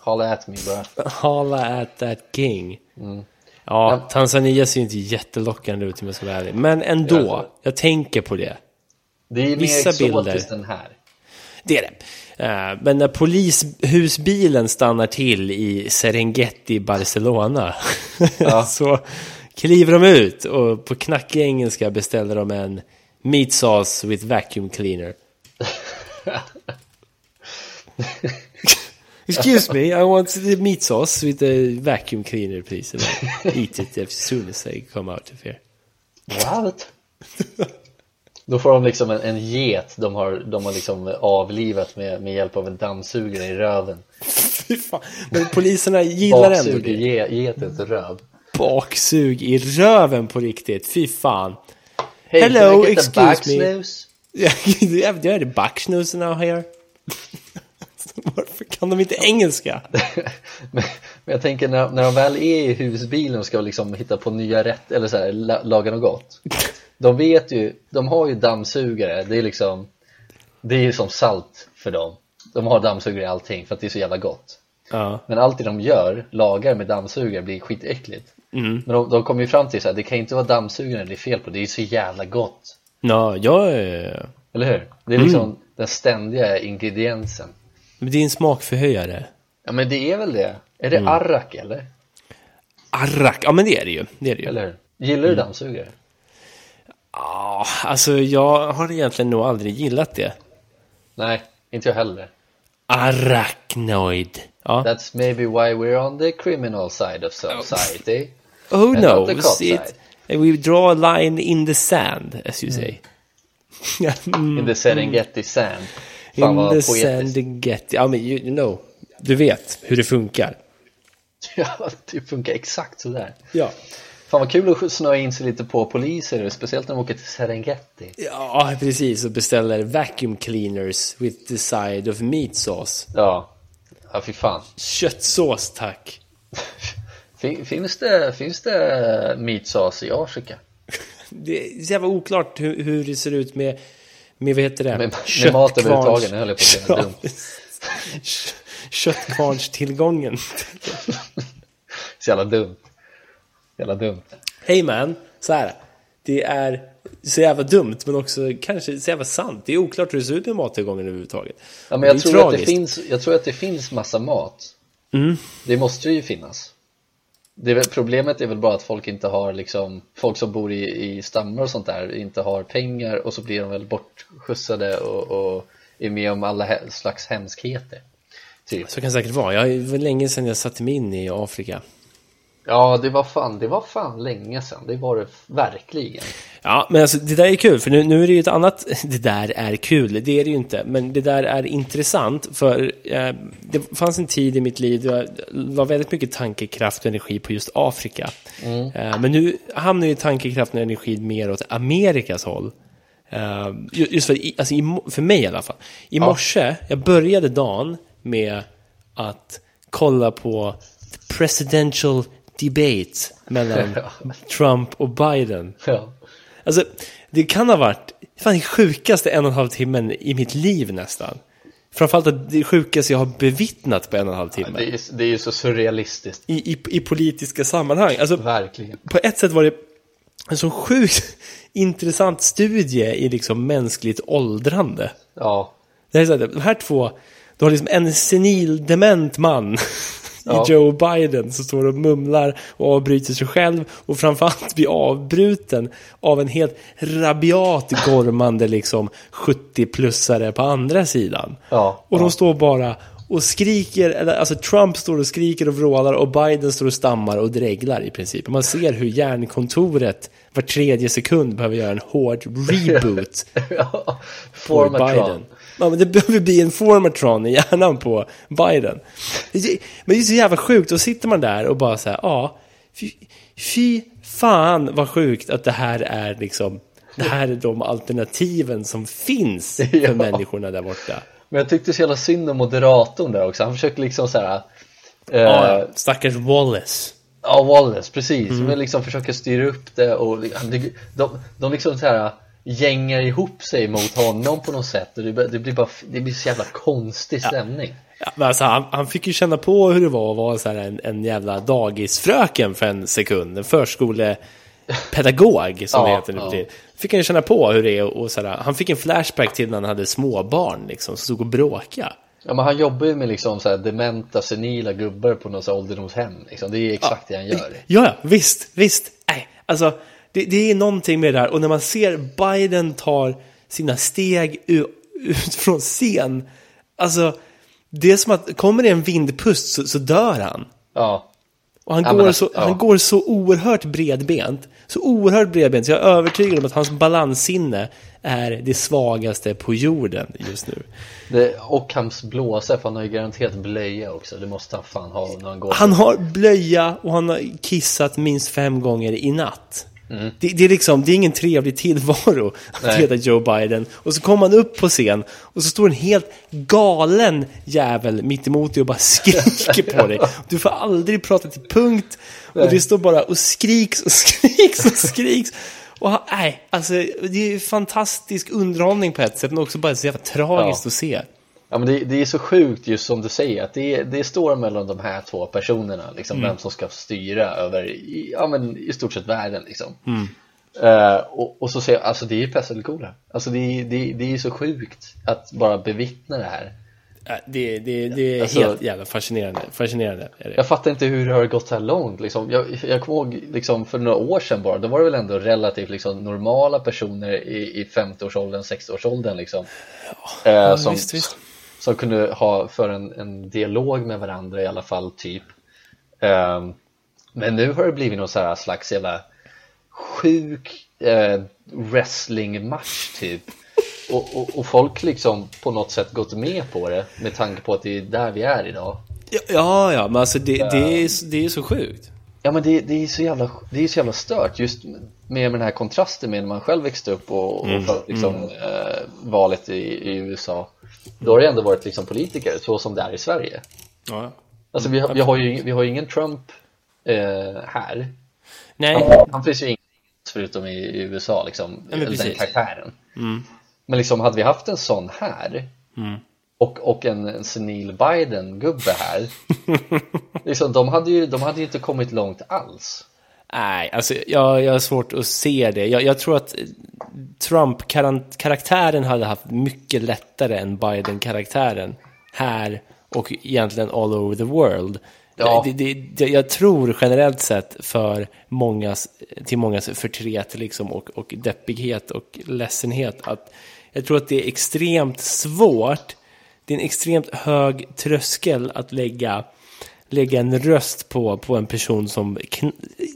Speaker 1: Holla at me bro
Speaker 2: Holla at that king.
Speaker 1: Mm.
Speaker 2: Ja, Tanzania ser ju inte jättelockande ut om jag ska vara ärlig. Men ändå,
Speaker 1: Ja.
Speaker 2: jag tänker på det.
Speaker 1: Det är mer
Speaker 2: Vissa
Speaker 1: exotiskt
Speaker 2: bilder.
Speaker 1: än här
Speaker 2: Det är det. Eh, Men när polishusbilen stannar till i Serengeti, Barcelona,
Speaker 1: Ja.
Speaker 2: så kliver de ut och på knackig engelska beställer de en meat sauce with vacuum cleaner. Excuse me, I want the meat sauce with the vacuum cleaner please. And I eat it as soon as I come out of here.
Speaker 1: What? Då får de liksom en, en get de har, de har liksom avlivat med, med hjälp av en dammsugare i röven
Speaker 2: Fy fan. Men poliserna gillar ändå det.
Speaker 1: ge, getens röv
Speaker 2: Baksug i röven på riktigt, fy fan.
Speaker 1: Hey,
Speaker 2: Hello,
Speaker 1: the
Speaker 2: excuse
Speaker 1: back
Speaker 2: me.
Speaker 1: snooze?
Speaker 2: Ja, du är du är det backsnooze now here? Varför kan de inte engelska?
Speaker 1: men, men jag tänker när, när de väl är i husbilen och ska liksom hitta på nya rätt eller så här, la, laga något gott. De vet ju, de har ju dammsugare, det är liksom Det är ju som salt för dem. De har dammsugare i allting för att det är så jävla gott.
Speaker 2: Ja,
Speaker 1: Men allt det de gör, lagar med dammsugare blir skitäckligt.
Speaker 2: Mm.
Speaker 1: Men de, de kommer ju fram till så här, det kan inte vara dammsugaren det är fel på, det är så jävla gott.
Speaker 2: Ja, jag är...
Speaker 1: Eller hur? Det är liksom den ständiga ingrediensen
Speaker 2: Men det är en smakförhöjare.
Speaker 1: Ja men det är väl det? Är det arrak eller?
Speaker 2: Arrak, ja men det är det ju. Det är det ju.
Speaker 1: Eller hur? Gillar du dammsugare?
Speaker 2: Ja, alltså jag har egentligen nog aldrig gillat det.
Speaker 1: Nej, inte jag heller
Speaker 2: Arachnoid. Ja.
Speaker 1: That's maybe why we're on the criminal side of society. And not the
Speaker 2: knows?
Speaker 1: cop
Speaker 2: It, we draw a line in the sand, as you say. Mm.
Speaker 1: In the Serengeti sand.
Speaker 2: In
Speaker 1: Fan
Speaker 2: the
Speaker 1: poetiskt.
Speaker 2: Serengeti. Ja, men you, know. Du vet hur det funkar.
Speaker 1: Ja, det funkar exakt sådär.
Speaker 2: Ja.
Speaker 1: Fan vad kul att snöa in sig lite på poliser, speciellt när de åker till Serengeti.
Speaker 2: Ja, precis. Och beställer vacuum cleaners with the side of meat sauce.
Speaker 1: Ja, ja fy fan.
Speaker 2: Köttsås, tack.
Speaker 1: Fin- Finns det, finns det meat sauce i Afrika?
Speaker 2: Det är så jävla oklart hur, hur det ser ut med, med vad heter det?
Speaker 1: Med, med mat överhuvudtaget, höll jag på att säga
Speaker 2: Ja, Köttkvarnstillgången.
Speaker 1: Så jävla dumt. Jävla dumt.
Speaker 2: Hej man, så här. Det är så jävla dumt men också kanske så jävla sant. Det är oklart hur det ser ut med mattillgången överhuvudtaget.
Speaker 1: Ja, men jag tror, att det finns, jag tror att det finns massa mat.
Speaker 2: Mm.
Speaker 1: Det måste ju finnas. Det är väl, problemet är väl bara att folk inte har liksom, folk som bor i, i stammar och sånt där inte har pengar och så blir de väl bortskjutsade och, och är med om alla slags hemskheter. Typ.
Speaker 2: Så kan det säkert vara. Jag, det var länge sedan jag satte mig in i Afrika.
Speaker 1: Ja, det var fan, det var fan länge sedan. Det var det verkligen.
Speaker 2: Ja, men alltså det där är kul, för nu, nu är det ju ett annat... Det där är kul, det är det ju inte. Men det där är intressant, för eh, det fanns en tid i mitt liv då jag la väldigt mycket tankekraft och energi på just Afrika. Eh, men nu hamnar ju tankekraften och energin mer åt Amerikas håll. Eh, ju- just för, alltså, för mig i alla fall. I morse, jag började dagen med att kolla på the presidential debate mellan Trump och Biden.
Speaker 1: Ja.
Speaker 2: Alltså, det kan ha varit fan den sjukaste en och en halv timmen i mitt liv nästan. Framförallt att det sjukaste jag har bevittnat på en och en halv timme.
Speaker 1: Det är, det är ju så surrealistiskt.
Speaker 2: I, i, I politiska sammanhang. Alltså,
Speaker 1: Verkligen.
Speaker 2: på ett sätt var det en så sjukt intressant studie i liksom mänskligt åldrande.
Speaker 1: Ja.
Speaker 2: Det är så här, de här två, du har liksom en senil dement man i
Speaker 1: Ja.
Speaker 2: Joe Biden som står och mumlar och avbryter sig själv och framförallt blir avbruten av en helt rabiat gormande liksom 70-plussare på andra sidan.
Speaker 1: Ja,
Speaker 2: och de
Speaker 1: ja.
Speaker 2: står bara och skriker, eller alltså Trump står och skriker och vrålar och Biden står och stammar och dreglar i princip. Man ser hur hjärnkontoret var tredje sekund behöver göra en hård reboot
Speaker 1: ja. Formatron.
Speaker 2: Biden. Ja, men det behöver bli en formatron i hjärnan på Biden. Men det är så jävla sjukt, då sitter man där och bara så här, ja, fy, fy fan vad sjukt att det här är liksom, det här är de alternativen som finns för
Speaker 1: Ja.
Speaker 2: människorna där borta.
Speaker 1: Men jag tyckte så jävla synd om moderatorn där också. Han försökte liksom så här. Eh,
Speaker 2: Ja. Stackars Wallace.
Speaker 1: Ja, Wallace, precis.
Speaker 2: Mm.
Speaker 1: Men liksom försöker styra upp det och de, de, de liksom så här gängar ihop sig mot honom på något sätt och det, det blir bara det blir så jävla konstig stämning.
Speaker 2: Ja, men alltså, han, han fick ju känna på hur det var att vara så här en, en jävla dagisfröken för en sekund. En förskolepedagog som det
Speaker 1: Ja,
Speaker 2: heter nu
Speaker 1: ja.
Speaker 2: tiden. Fick han ju känna på hur det är och så här, Han fick en flashback till när han hade småbarn liksom, som stod och bråkade.
Speaker 1: Ja, men han jobbar ju med liksom så här dementa, senila gubbar på något ålderdomshem liksom. Det är exakt det han gör.
Speaker 2: Ja, ja, visst, visst. Nej, alltså, det, det är någonting med det där. Och när man ser Biden tar sina steg ut, från scen. Alltså, det är som att kommer det en vindpust så, så dör han.
Speaker 1: Ja,
Speaker 2: Och han,
Speaker 1: Ja,
Speaker 2: går,
Speaker 1: alltså,
Speaker 2: så,
Speaker 1: ja.
Speaker 2: han går så oerhört bredbent. Så oerhört bredbent. Så jag är övertygad om att hans balanssinne är det svagaste på jorden just nu.
Speaker 1: det, och hans blåsa, för han har ju garanterat blöja också. Det måste han fan ha när han går.
Speaker 2: Han har blöja och han har kissat minst fem gånger i natt. Det, det, är liksom, det är ingen trevlig tillvaro att
Speaker 1: Nej.
Speaker 2: heta Joe Biden. Och så kommer han upp på scen och så står en helt galen jävel mitt emot dig och bara skriker på dig. Du får aldrig prata till punkt. Och
Speaker 1: Nej.
Speaker 2: det står bara och skriks och skriks och skriks. Och nej, alltså det är fantastisk underhållning på ett sätt men också bara så jävla tragiskt
Speaker 1: Ja.
Speaker 2: att se.
Speaker 1: Ja men det, det är så sjukt just som du säger att det, det står mellan de här två personerna liksom vem som ska styra över i, ja, men i stort sett världen liksom Eh, och, och så säger jag, alltså det är ju pest eller kolera alltså det, det, det är så sjukt att bara bevittna det här
Speaker 2: Ja, Det, det, det är
Speaker 1: Alltså-
Speaker 2: helt jävla fascinerande. Fascinerande är det.
Speaker 1: jag fattar inte hur det har gått så här långt liksom. jag, jag kommer ihåg liksom, för några år sedan bara, då var det väl ändå relativt liksom, normala personer i, i 50-årsåldern, 60-årsåldern liksom, eh, som,
Speaker 2: visst, visst.
Speaker 1: Som kunde ha för en, en dialog med varandra i alla fall typ. Um, men nu har det blivit någon så här slags jävla sjuk eh, wrestlingmatch typ. Och, och, och, folk liksom på något sätt gått med på det med tanke på att det är där vi är idag.
Speaker 2: Ja, ja, men alltså det, det, är, det är så sjukt.
Speaker 1: Ja men det, det, är så jävla, det är så jävla stört just med, med den här kontrasten med när man själv växte upp och, mm. och liksom, mm. eh, valet i, i, USA Då har det ändå varit liksom politiker så som det är i Sverige.
Speaker 2: Ja.
Speaker 1: Alltså vi, vi, har ju, vi har ju ingen Trump eh, här.
Speaker 2: Nej.
Speaker 1: Han, han finns ju ingen förutom i, i USA liksom, ja, den karaktären.
Speaker 2: Mm.
Speaker 1: Men liksom hade vi haft en sån här
Speaker 2: mm.
Speaker 1: och, och en, en senil Biden-gubbe här liksom, de, hade ju, de hade ju inte kommit långt alls.
Speaker 2: Nej, alltså jag, jag har svårt att se det. Jag, jag tror att Trump-karaktären hade haft mycket lättare än Biden-karaktären här och egentligen all over the world. Ja. Det, det, jag tror generellt sett för mångas, till mångas förtret liksom och, och deppighet och ledsenhet att jag tror att det är extremt svårt det är en extremt hög tröskel att lägga, lägga en röst på, på en person som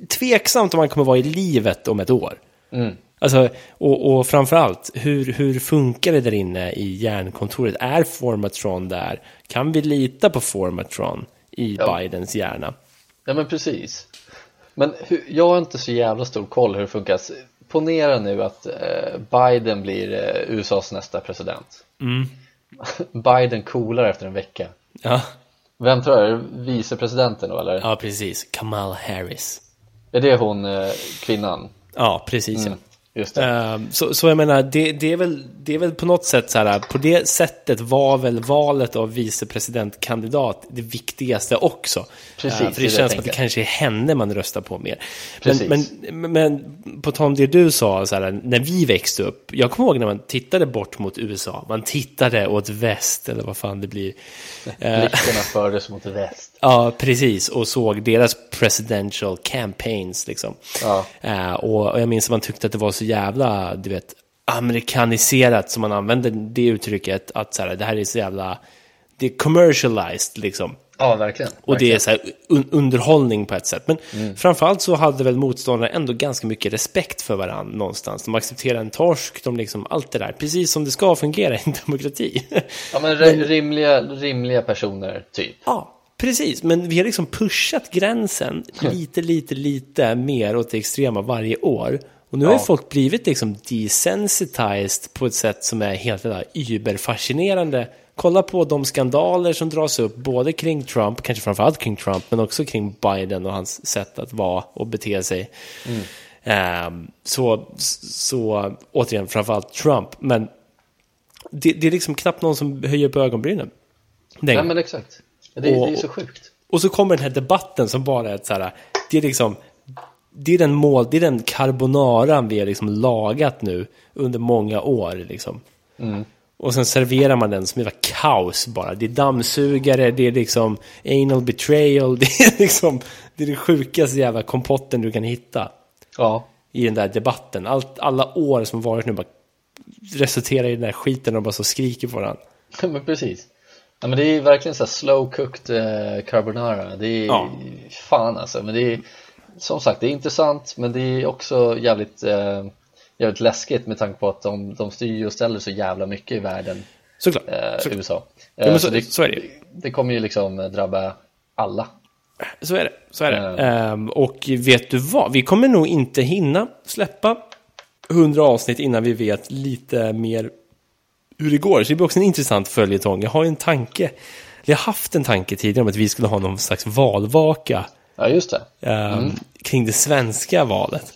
Speaker 2: tveksamt om man kommer vara i livet om ett år.
Speaker 1: Mm.
Speaker 2: Alltså, och, och framförallt, hur, hur funkar det där inne i hjärnkontoret? Är Formatron där? Kan vi lita på Formatron i ja. Bidens hjärna?
Speaker 1: Ja, men precis. Men hur, jag har inte så jävla stor koll hur det funkar. Ponera nu att eh, Biden blir eh, USAs nästa president.
Speaker 2: Mm.
Speaker 1: Biden coolar efter en vecka.
Speaker 2: Ja.
Speaker 1: Vem tror du? Vicepresidenten då eller?
Speaker 2: Ja, precis. Kamal Harris.
Speaker 1: Är det hon eh, kvinnan?
Speaker 2: Ja, precis mm. ja.
Speaker 1: Uh,
Speaker 2: så, så jag menar, det, det, är väl, det är väl på något sätt så här, på det sättet var väl valet av vicepresidentkandidat det viktigaste också.
Speaker 1: Precis, uh,
Speaker 2: för det, det känns som att det kanske är henne man röstar på mer. Men, men, men, på tal om det du sa, så här, när vi växte upp, jag kommer ihåg när man tittade bort mot USA, man tittade åt väst, eller vad fan det blir.
Speaker 1: Blickarna fördes mot väst.
Speaker 2: Ja, precis, och såg deras presidential campaigns liksom.
Speaker 1: Ja.
Speaker 2: Uh, och, och jag minns att man tyckte att det var så jävla, du vet, amerikaniserat som man använder det uttrycket. Att så här, det här är så jävla, det är commercialized liksom.
Speaker 1: Ja, verkligen.
Speaker 2: Och det är så här, un underhållning på ett sätt. Men mm. framförallt så hade väl motståndarna ändå ganska mycket respekt för varandra någonstans. De accepterar en torsk, de liksom, allt det där. Precis som det ska fungera i en demokrati.
Speaker 1: Ja, men, men rimliga, rimliga personer, typ.
Speaker 2: Ja, Precis, men vi har liksom pushat gränsen lite, lite, lite mer åt det extrema varje år. Och nu ja. har folk blivit liksom desensitized på ett sätt som är helt überfascinerande. Kolla på de skandaler som dras upp både kring Trump, kanske framförallt kring Trump, men också kring Biden och hans sätt att vara och bete sig.
Speaker 1: Mm.
Speaker 2: Um, så, så återigen, framförallt Trump, men det, det, är liksom knappt någon som höjer på ögonbrynen.
Speaker 1: Nej, men exakt. Det, och, det är så sjukt.
Speaker 2: Och så kommer den här debatten som bara är så här, det är liksom det är den mål, det är den carbonaran vi har liksom lagat nu under många år liksom.
Speaker 1: Mm.
Speaker 2: Och sen serverar man den som ett kaos bara. Det är dammsugare, det är liksom anal betrayal, det är liksom det är den sjukaste jävla kompotten du kan hitta.
Speaker 1: Ja.
Speaker 2: I den där debatten. Allt, alla år som varit nu bara resulterar i den där skiten och bara så skriker på varandra.
Speaker 1: Ja men precis. Ja men det är verkligen så slow cooked eh, carbonara. Det är ja. fan alltså. Men det är som sagt, det är intressant men det är också jävligt, eh, jävligt läskigt med tanke på att de, de styr och ställer så jävla mycket i världen
Speaker 2: Såklart,
Speaker 1: eh,
Speaker 2: Såklart.
Speaker 1: USA
Speaker 2: ja, eh, så, så, det, så är det
Speaker 1: Det kommer ju liksom drabba alla
Speaker 2: Så är det, så är det. Mm. och vet du vad, vi kommer nog inte hinna släppa 100 avsnitt innan vi vet lite mer hur det går. Så det blir också en intressant följetong. Jag har ju en tanke, jag har haft en tanke tidigare om att vi skulle ha någon slags valvaka
Speaker 1: Ja, just det.
Speaker 2: Ehm, mm. Kring det svenska valet.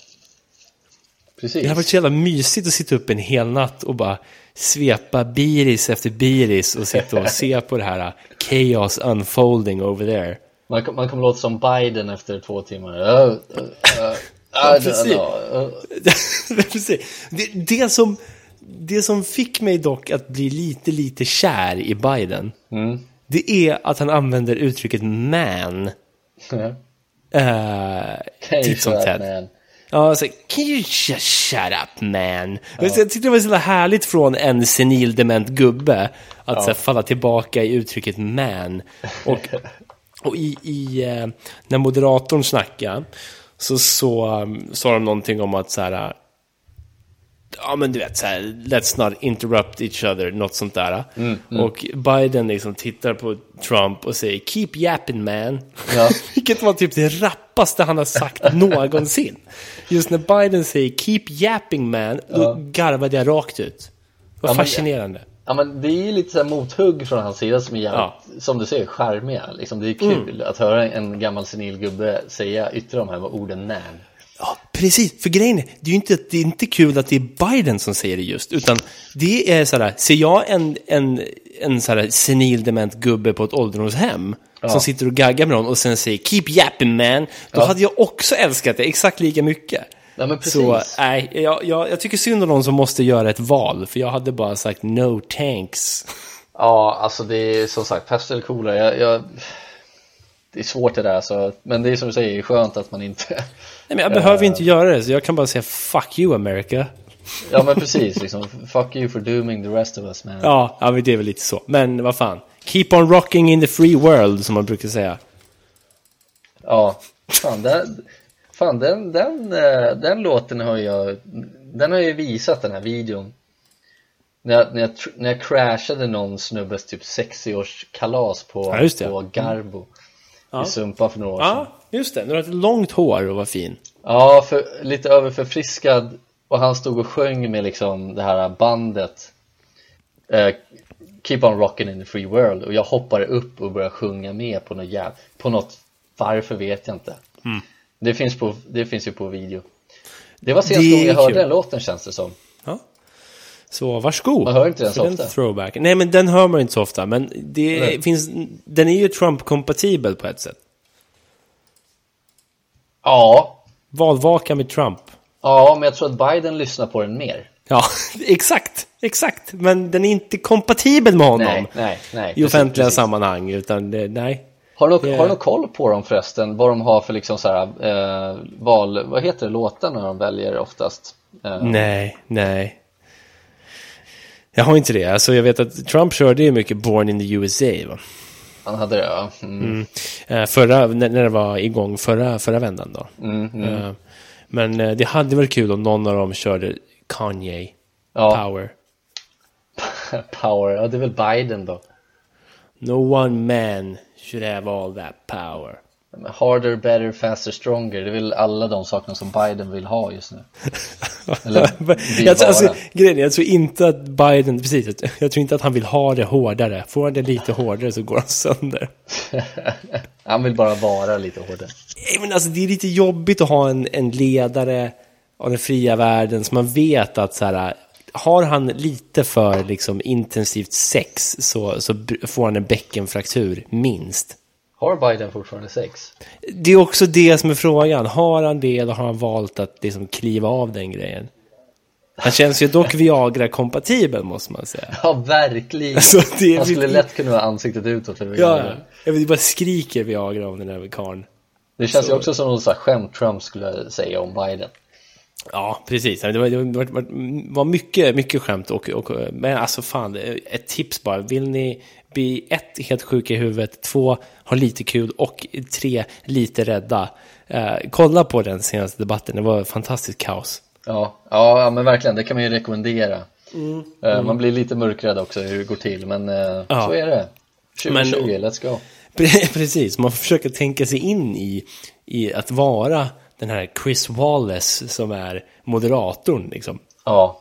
Speaker 1: Precis.
Speaker 2: Det har varit så jävla mysigt att sitta upp en hel natt och bara svepa biris efter biris och sitta och se på det här chaos unfolding over there.
Speaker 1: Man, man kommer låta som Biden efter två timmar. Uh, uh, uh, ja,
Speaker 2: precis. precis. Det, det, som, det som fick mig dock att bli lite, lite kär i Biden,
Speaker 1: mm.
Speaker 2: det är att han använder uttrycket man
Speaker 1: Mm.
Speaker 2: Uh, titt som tätt. Ja, så, can you just shut up man? Jag tyckte det var så härligt från en senil dement gubbe att så här, falla tillbaka i uttrycket man. Och, och i, i eh, när moderatorn snackade så, så sa de någonting om att så här, ja men du vet så här, let's not interrupt each other, något sånt där. Och Biden liksom tittar på Trump och säger keep yapping man.
Speaker 1: Ja.
Speaker 2: Vilket var typ det rappaste han har sagt någonsin. Just när Biden säger keep yapping man, då garvade jag rakt ut. Det var
Speaker 1: Ja, men-
Speaker 2: fascinerande.
Speaker 1: Ja men det är ju lite så här mothugg från hans sida som är jävligt, som du säger, charmiga. Liksom, det är kul att höra en gammal senil gubbe säga, yttra de här orden nan.
Speaker 2: Ja, precis. För grejen är, det är ju inte, det är inte kul att det är Biden som säger det just, utan det är sådär, ser jag en, en, en sådär senil dement gubbe på ett ålderdomshem som sitter och gaggar med någon och sen säger “Keep yapping man”, då hade jag också älskat det exakt lika mycket.
Speaker 1: Ja.
Speaker 2: Så nej, jag, jag, jag tycker synd om någon som måste göra ett val, för jag hade bara sagt “No thanks”.
Speaker 1: Ja, alltså det är som sagt, pest eller kolera. Jag, jag, det är svårt det där så, men det är som du säger, skönt att man inte
Speaker 2: Nej, men jag behöver inte göra det, så jag kan bara säga “Fuck you America”.
Speaker 1: Ja men precis, liksom, fuck you for dooming the rest of us man.
Speaker 2: Ja, ja, men det är väl lite så. Men vad fan. Keep on rocking in the free world, som man brukar säga.
Speaker 1: Ja, fan, den, fan den, den, eh, den låten har jag, den har jag ju visat den här videon. När jag, när jag, när jag crashade någon snubbes typ 60-årskalas på,
Speaker 2: Ja,
Speaker 1: på Garbo
Speaker 2: Ja.
Speaker 1: i Sumpa för några år sedan.
Speaker 2: Ja, just det. Nu har ett långt hår och var fin.
Speaker 1: Ja, för, lite överförfriskad och han stod och sjöng med liksom det här bandet eh, Keep on rocking in the free world och jag hoppade upp och började sjunga med på något jäv, på något, varför vet jag inte
Speaker 2: Mm.
Speaker 1: det, finns på, det finns ju på video Det var
Speaker 2: är
Speaker 1: gången jag hörde den låten känns det som.
Speaker 2: Så varsågod.
Speaker 1: Man hör inte den så ofta.
Speaker 2: throwback. Nej, men den hör man inte så ofta. Men det
Speaker 1: Nej.
Speaker 2: finns, den är ju Trump-kompatibel på ett sätt.
Speaker 1: Ja,
Speaker 2: Valvaka med Trump.
Speaker 1: ja men jag tror att Biden lyssnar på den mer
Speaker 2: Ja, exakt. Exakt. Men den är inte kompatibel med honom.
Speaker 1: Nej, nej, nej
Speaker 2: I offentliga
Speaker 1: precis.
Speaker 2: sammanhang. Utan det, nej.
Speaker 1: Har du,
Speaker 2: Det-
Speaker 1: har du koll på dem förresten? Vad de har för liksom så här, eh, val, vad heter det, låtar när de väljer oftast? Eh,
Speaker 2: Nej, nej. Jag har inte det. Alltså jag vet att Trump körde ju mycket Born in the USA. Va?
Speaker 1: Han hade det ja. Mm.
Speaker 2: Eh, Förra, när när det var igång förra, förra vändan då.
Speaker 1: Mm, mm.
Speaker 2: Eh, Men eh, det hade varit kul om någon av dem körde Kanye
Speaker 1: Ja,
Speaker 2: Power.
Speaker 1: power, ja det är väl Biden då.
Speaker 2: No one man should have all that power.
Speaker 1: Harder, better, faster, stronger, det är väl alla de sakerna som Biden vill ha just nu. Eller
Speaker 2: jag, tror- alltså, grejen jag tror inte att Biden, precis, jag- tror inte att han vill ha det hårdare. Får han det lite hårdare så går han sönder.
Speaker 1: Han vill bara vara lite hårdare.
Speaker 2: Men alltså, det är lite jobbigt att ha en, en ledare av den fria världen som man vet att så här, har han lite för liksom, intensivt sex så, så får han en bäckenfraktur, minst.
Speaker 1: Har Biden fortfarande sex?
Speaker 2: Det är också det som är frågan. Har han det eller har han valt att liksom kliva av den grejen? Han känns ju dock Viagra-kompatibel måste man säga.
Speaker 1: Ja, verkligen.
Speaker 2: Alltså, det är-
Speaker 1: Han skulle lätt kunna ha ansiktet utåt för
Speaker 2: Ja,
Speaker 1: Viagra.
Speaker 2: vet, det bara skriker Viagra om den här karln.
Speaker 1: Det känns ju
Speaker 2: Så-
Speaker 1: också som något skämt Trump skulle säga om Biden.
Speaker 2: Ja, precis. Det var, det var mycket, mycket skämt. Och, och, men alltså fan, ett tips bara. Vill ni bli ett, helt sjuka i huvudet, två, ha lite kul och tre, lite rädda. Eh, kolla på den senaste debatten, det var fantastiskt kaos.
Speaker 1: Ja, ja, men verkligen, det kan man ju rekommendera.
Speaker 2: Mm.
Speaker 1: Eh, Man blir lite mörkrädd också hur det går till, men eh,
Speaker 2: Ja.
Speaker 1: så är det. 2020,
Speaker 2: Men-
Speaker 1: let's go.
Speaker 2: Pre- Precis, man försöker tänka sig in i, i att vara den här Chris Wallace som är moderatorn liksom.
Speaker 1: Ja,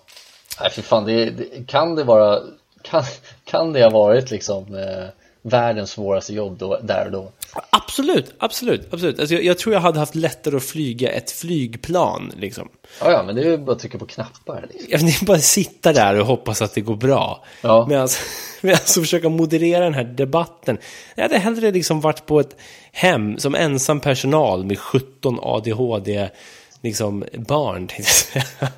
Speaker 1: nej för fan, det, det, kan det vara, kan, kan det ha varit liksom eh, världens svåraste jobb då, där och då?
Speaker 2: Absolut, absolut, absolut. Alltså jag, jag tror jag hade haft lättare att flyga ett flygplan liksom.
Speaker 1: Ja, ja, men det är ju bara att trycka på knappar liksom.
Speaker 2: Jag vill bara sitta där och hoppas att det går bra.
Speaker 1: Ja.
Speaker 2: Medan medan alltså försöka moderera den här debatten. Jag hade hellre liksom varit på ett hem som ensam personal med 17 ADHD liksom barn.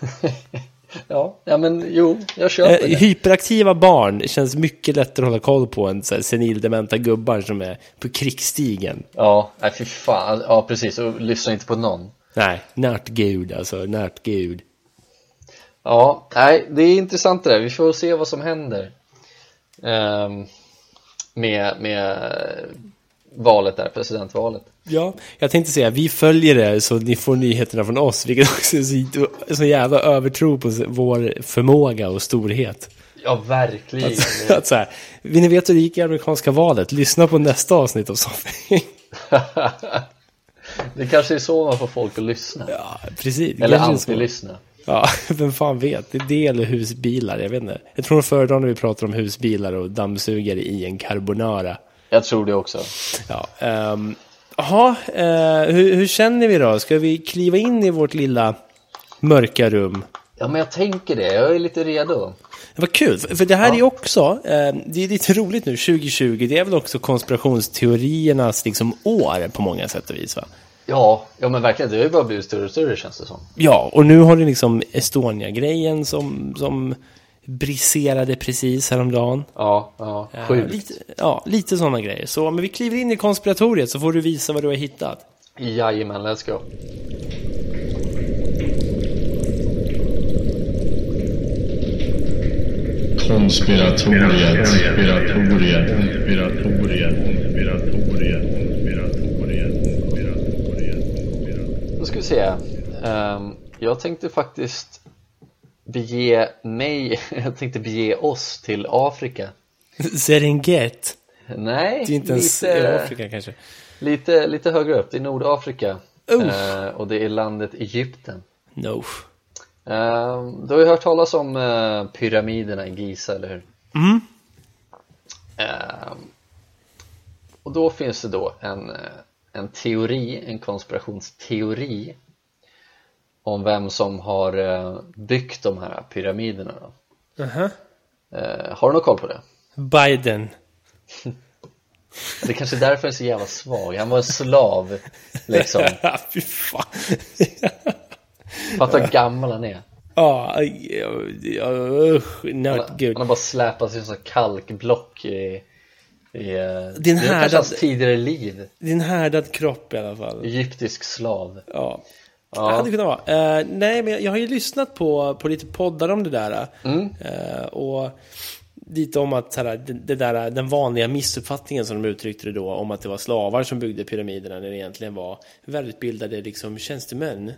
Speaker 1: Ja, ja men jo, jag köper
Speaker 2: Eh,
Speaker 1: det.
Speaker 2: Hyperaktiva barn känns mycket lättare att hålla koll på än så här senildementa gubbar som är på krigsstigen.
Speaker 1: Ja, nej fy fan, ja precis, och lyssna inte på någon.
Speaker 2: Nej, nörtgud alltså, nörtgud.
Speaker 1: Ja, nej, det är intressant det där. Vi får se vad som händer ehm, med, med valet där, presidentvalet.
Speaker 2: Ja, jag tänkte säga, vi följer det så ni får nyheterna från oss, vilket också är så, så jävla övertro på vår förmåga och storhet.
Speaker 1: Ja, verkligen.
Speaker 2: Att, att så här, vill ni veta hur det gick i amerikanska valet? Lyssna på nästa avsnitt av Soffing.
Speaker 1: det kanske är så man får folk att lyssna.
Speaker 2: Ja, precis.
Speaker 1: Eller anti-lyssna.
Speaker 2: Ja, vem fan vet? Det är det eller husbilar, jag vet inte. Jag tror de föredrar när vi pratar om husbilar och dammsugare i en carbonara.
Speaker 1: Jag tror det också.
Speaker 2: Ja, um, Jaha, uh, hur, hur, känner vi då? Ska vi kliva in i vårt lilla mörka rum?
Speaker 1: Ja, men jag tänker det. Jag är lite redo.
Speaker 2: Vad kul, för det här ja. är också, eh, det är lite roligt nu, 2020, det är väl också konspirationsteoriernas liksom år på många sätt och vis va?
Speaker 1: Ja, ja men verkligen, det har ju bara blivit större och större känns det som.
Speaker 2: Ja, och nu har du liksom Estonia-grejen som, som briserade precis häromdagen.
Speaker 1: Ja, ja, sjukt.
Speaker 2: Uh, lite, ja, lite sådana grejer. Så, men vi kliver in i konspiratoriet så får du visa vad du har hittat.
Speaker 1: Jajamän, let's go.
Speaker 3: Konspiratoriet, konspiratoriet, konspiratoriet, konspiratoriet, konspiratoriet, konspiratoriet.
Speaker 1: Då ska vi se. Um, jag tänkte faktiskt bege mig, jag tänkte bege oss till Afrika.
Speaker 2: Serengeti?
Speaker 1: Nej,
Speaker 2: det är inte ens lite, Afrika kanske.
Speaker 1: Lite, lite högre upp, det är Nordafrika. Uh, och det är landet Egypten.
Speaker 2: No.
Speaker 1: Uh, du har ju hört talas om uh, pyramiderna i Giza, eller hur?
Speaker 2: Mm.
Speaker 1: Och då finns det då en, en teori, en konspirationsteori om vem som har byggt de här pyramiderna då.
Speaker 2: -huh.
Speaker 1: Har du någon koll på det?
Speaker 2: Biden.
Speaker 1: Det är kanske är därför han är så jävla svag, han var en slav liksom.
Speaker 2: Fy fan.
Speaker 1: Fatta hur gammal han är.
Speaker 2: Ja, usch, not
Speaker 1: han,
Speaker 2: good.
Speaker 1: han har bara släpat sig som kalkblock i, i
Speaker 2: din
Speaker 1: är kanske hans tidigare liv.
Speaker 2: Din härdad kropp i alla fall.
Speaker 1: Egyptisk slav.
Speaker 2: Ja Ja. Det hade kunnat vara. Uh, nej, men jag har ju lyssnat på, på lite poddar om det där.
Speaker 1: Mm.
Speaker 2: Uh, och lite om att här, det, det, där, den vanliga missuppfattningen som de uttryckte det då om att det var slavar som byggde pyramiderna när det egentligen var välutbildade liksom, tjänstemän.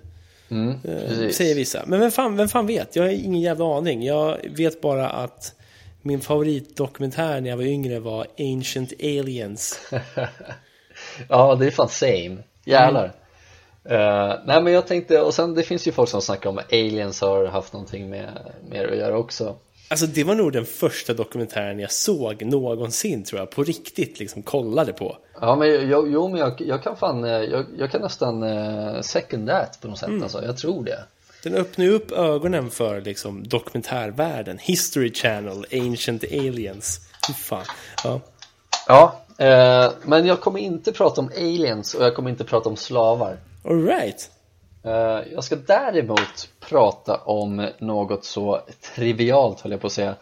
Speaker 1: Mm,
Speaker 2: uh, säger vissa. Men vem fan, vem fan vet? Jag har ingen jävla aning. Jag vet bara att min favoritdokumentär när jag var yngre var Ancient Aliens.
Speaker 1: ja, det är fan same. Jävlar. Mm. Uh, nej men jag tänkte, och sen det finns ju folk som snackar om att aliens har haft någonting med, med att göra också.
Speaker 2: Alltså det var nog den första dokumentären jag såg någonsin tror jag, på riktigt liksom kollade på.
Speaker 1: Ja men jag, jo men jag, jag kan fan, eh, jag, jag kan nästan uh, second that på något sätt mm. alltså, jag tror det.
Speaker 2: Den öppnar ju upp ögonen för liksom dokumentärvärlden, History Channel, Ancient Aliens. Fy fan, ja.
Speaker 1: Ja, uh, men jag kommer inte prata om aliens och jag kommer inte prata om slavar
Speaker 2: Alright
Speaker 1: uh, Jag ska däremot prata om något så trivialt höll jag på att säga.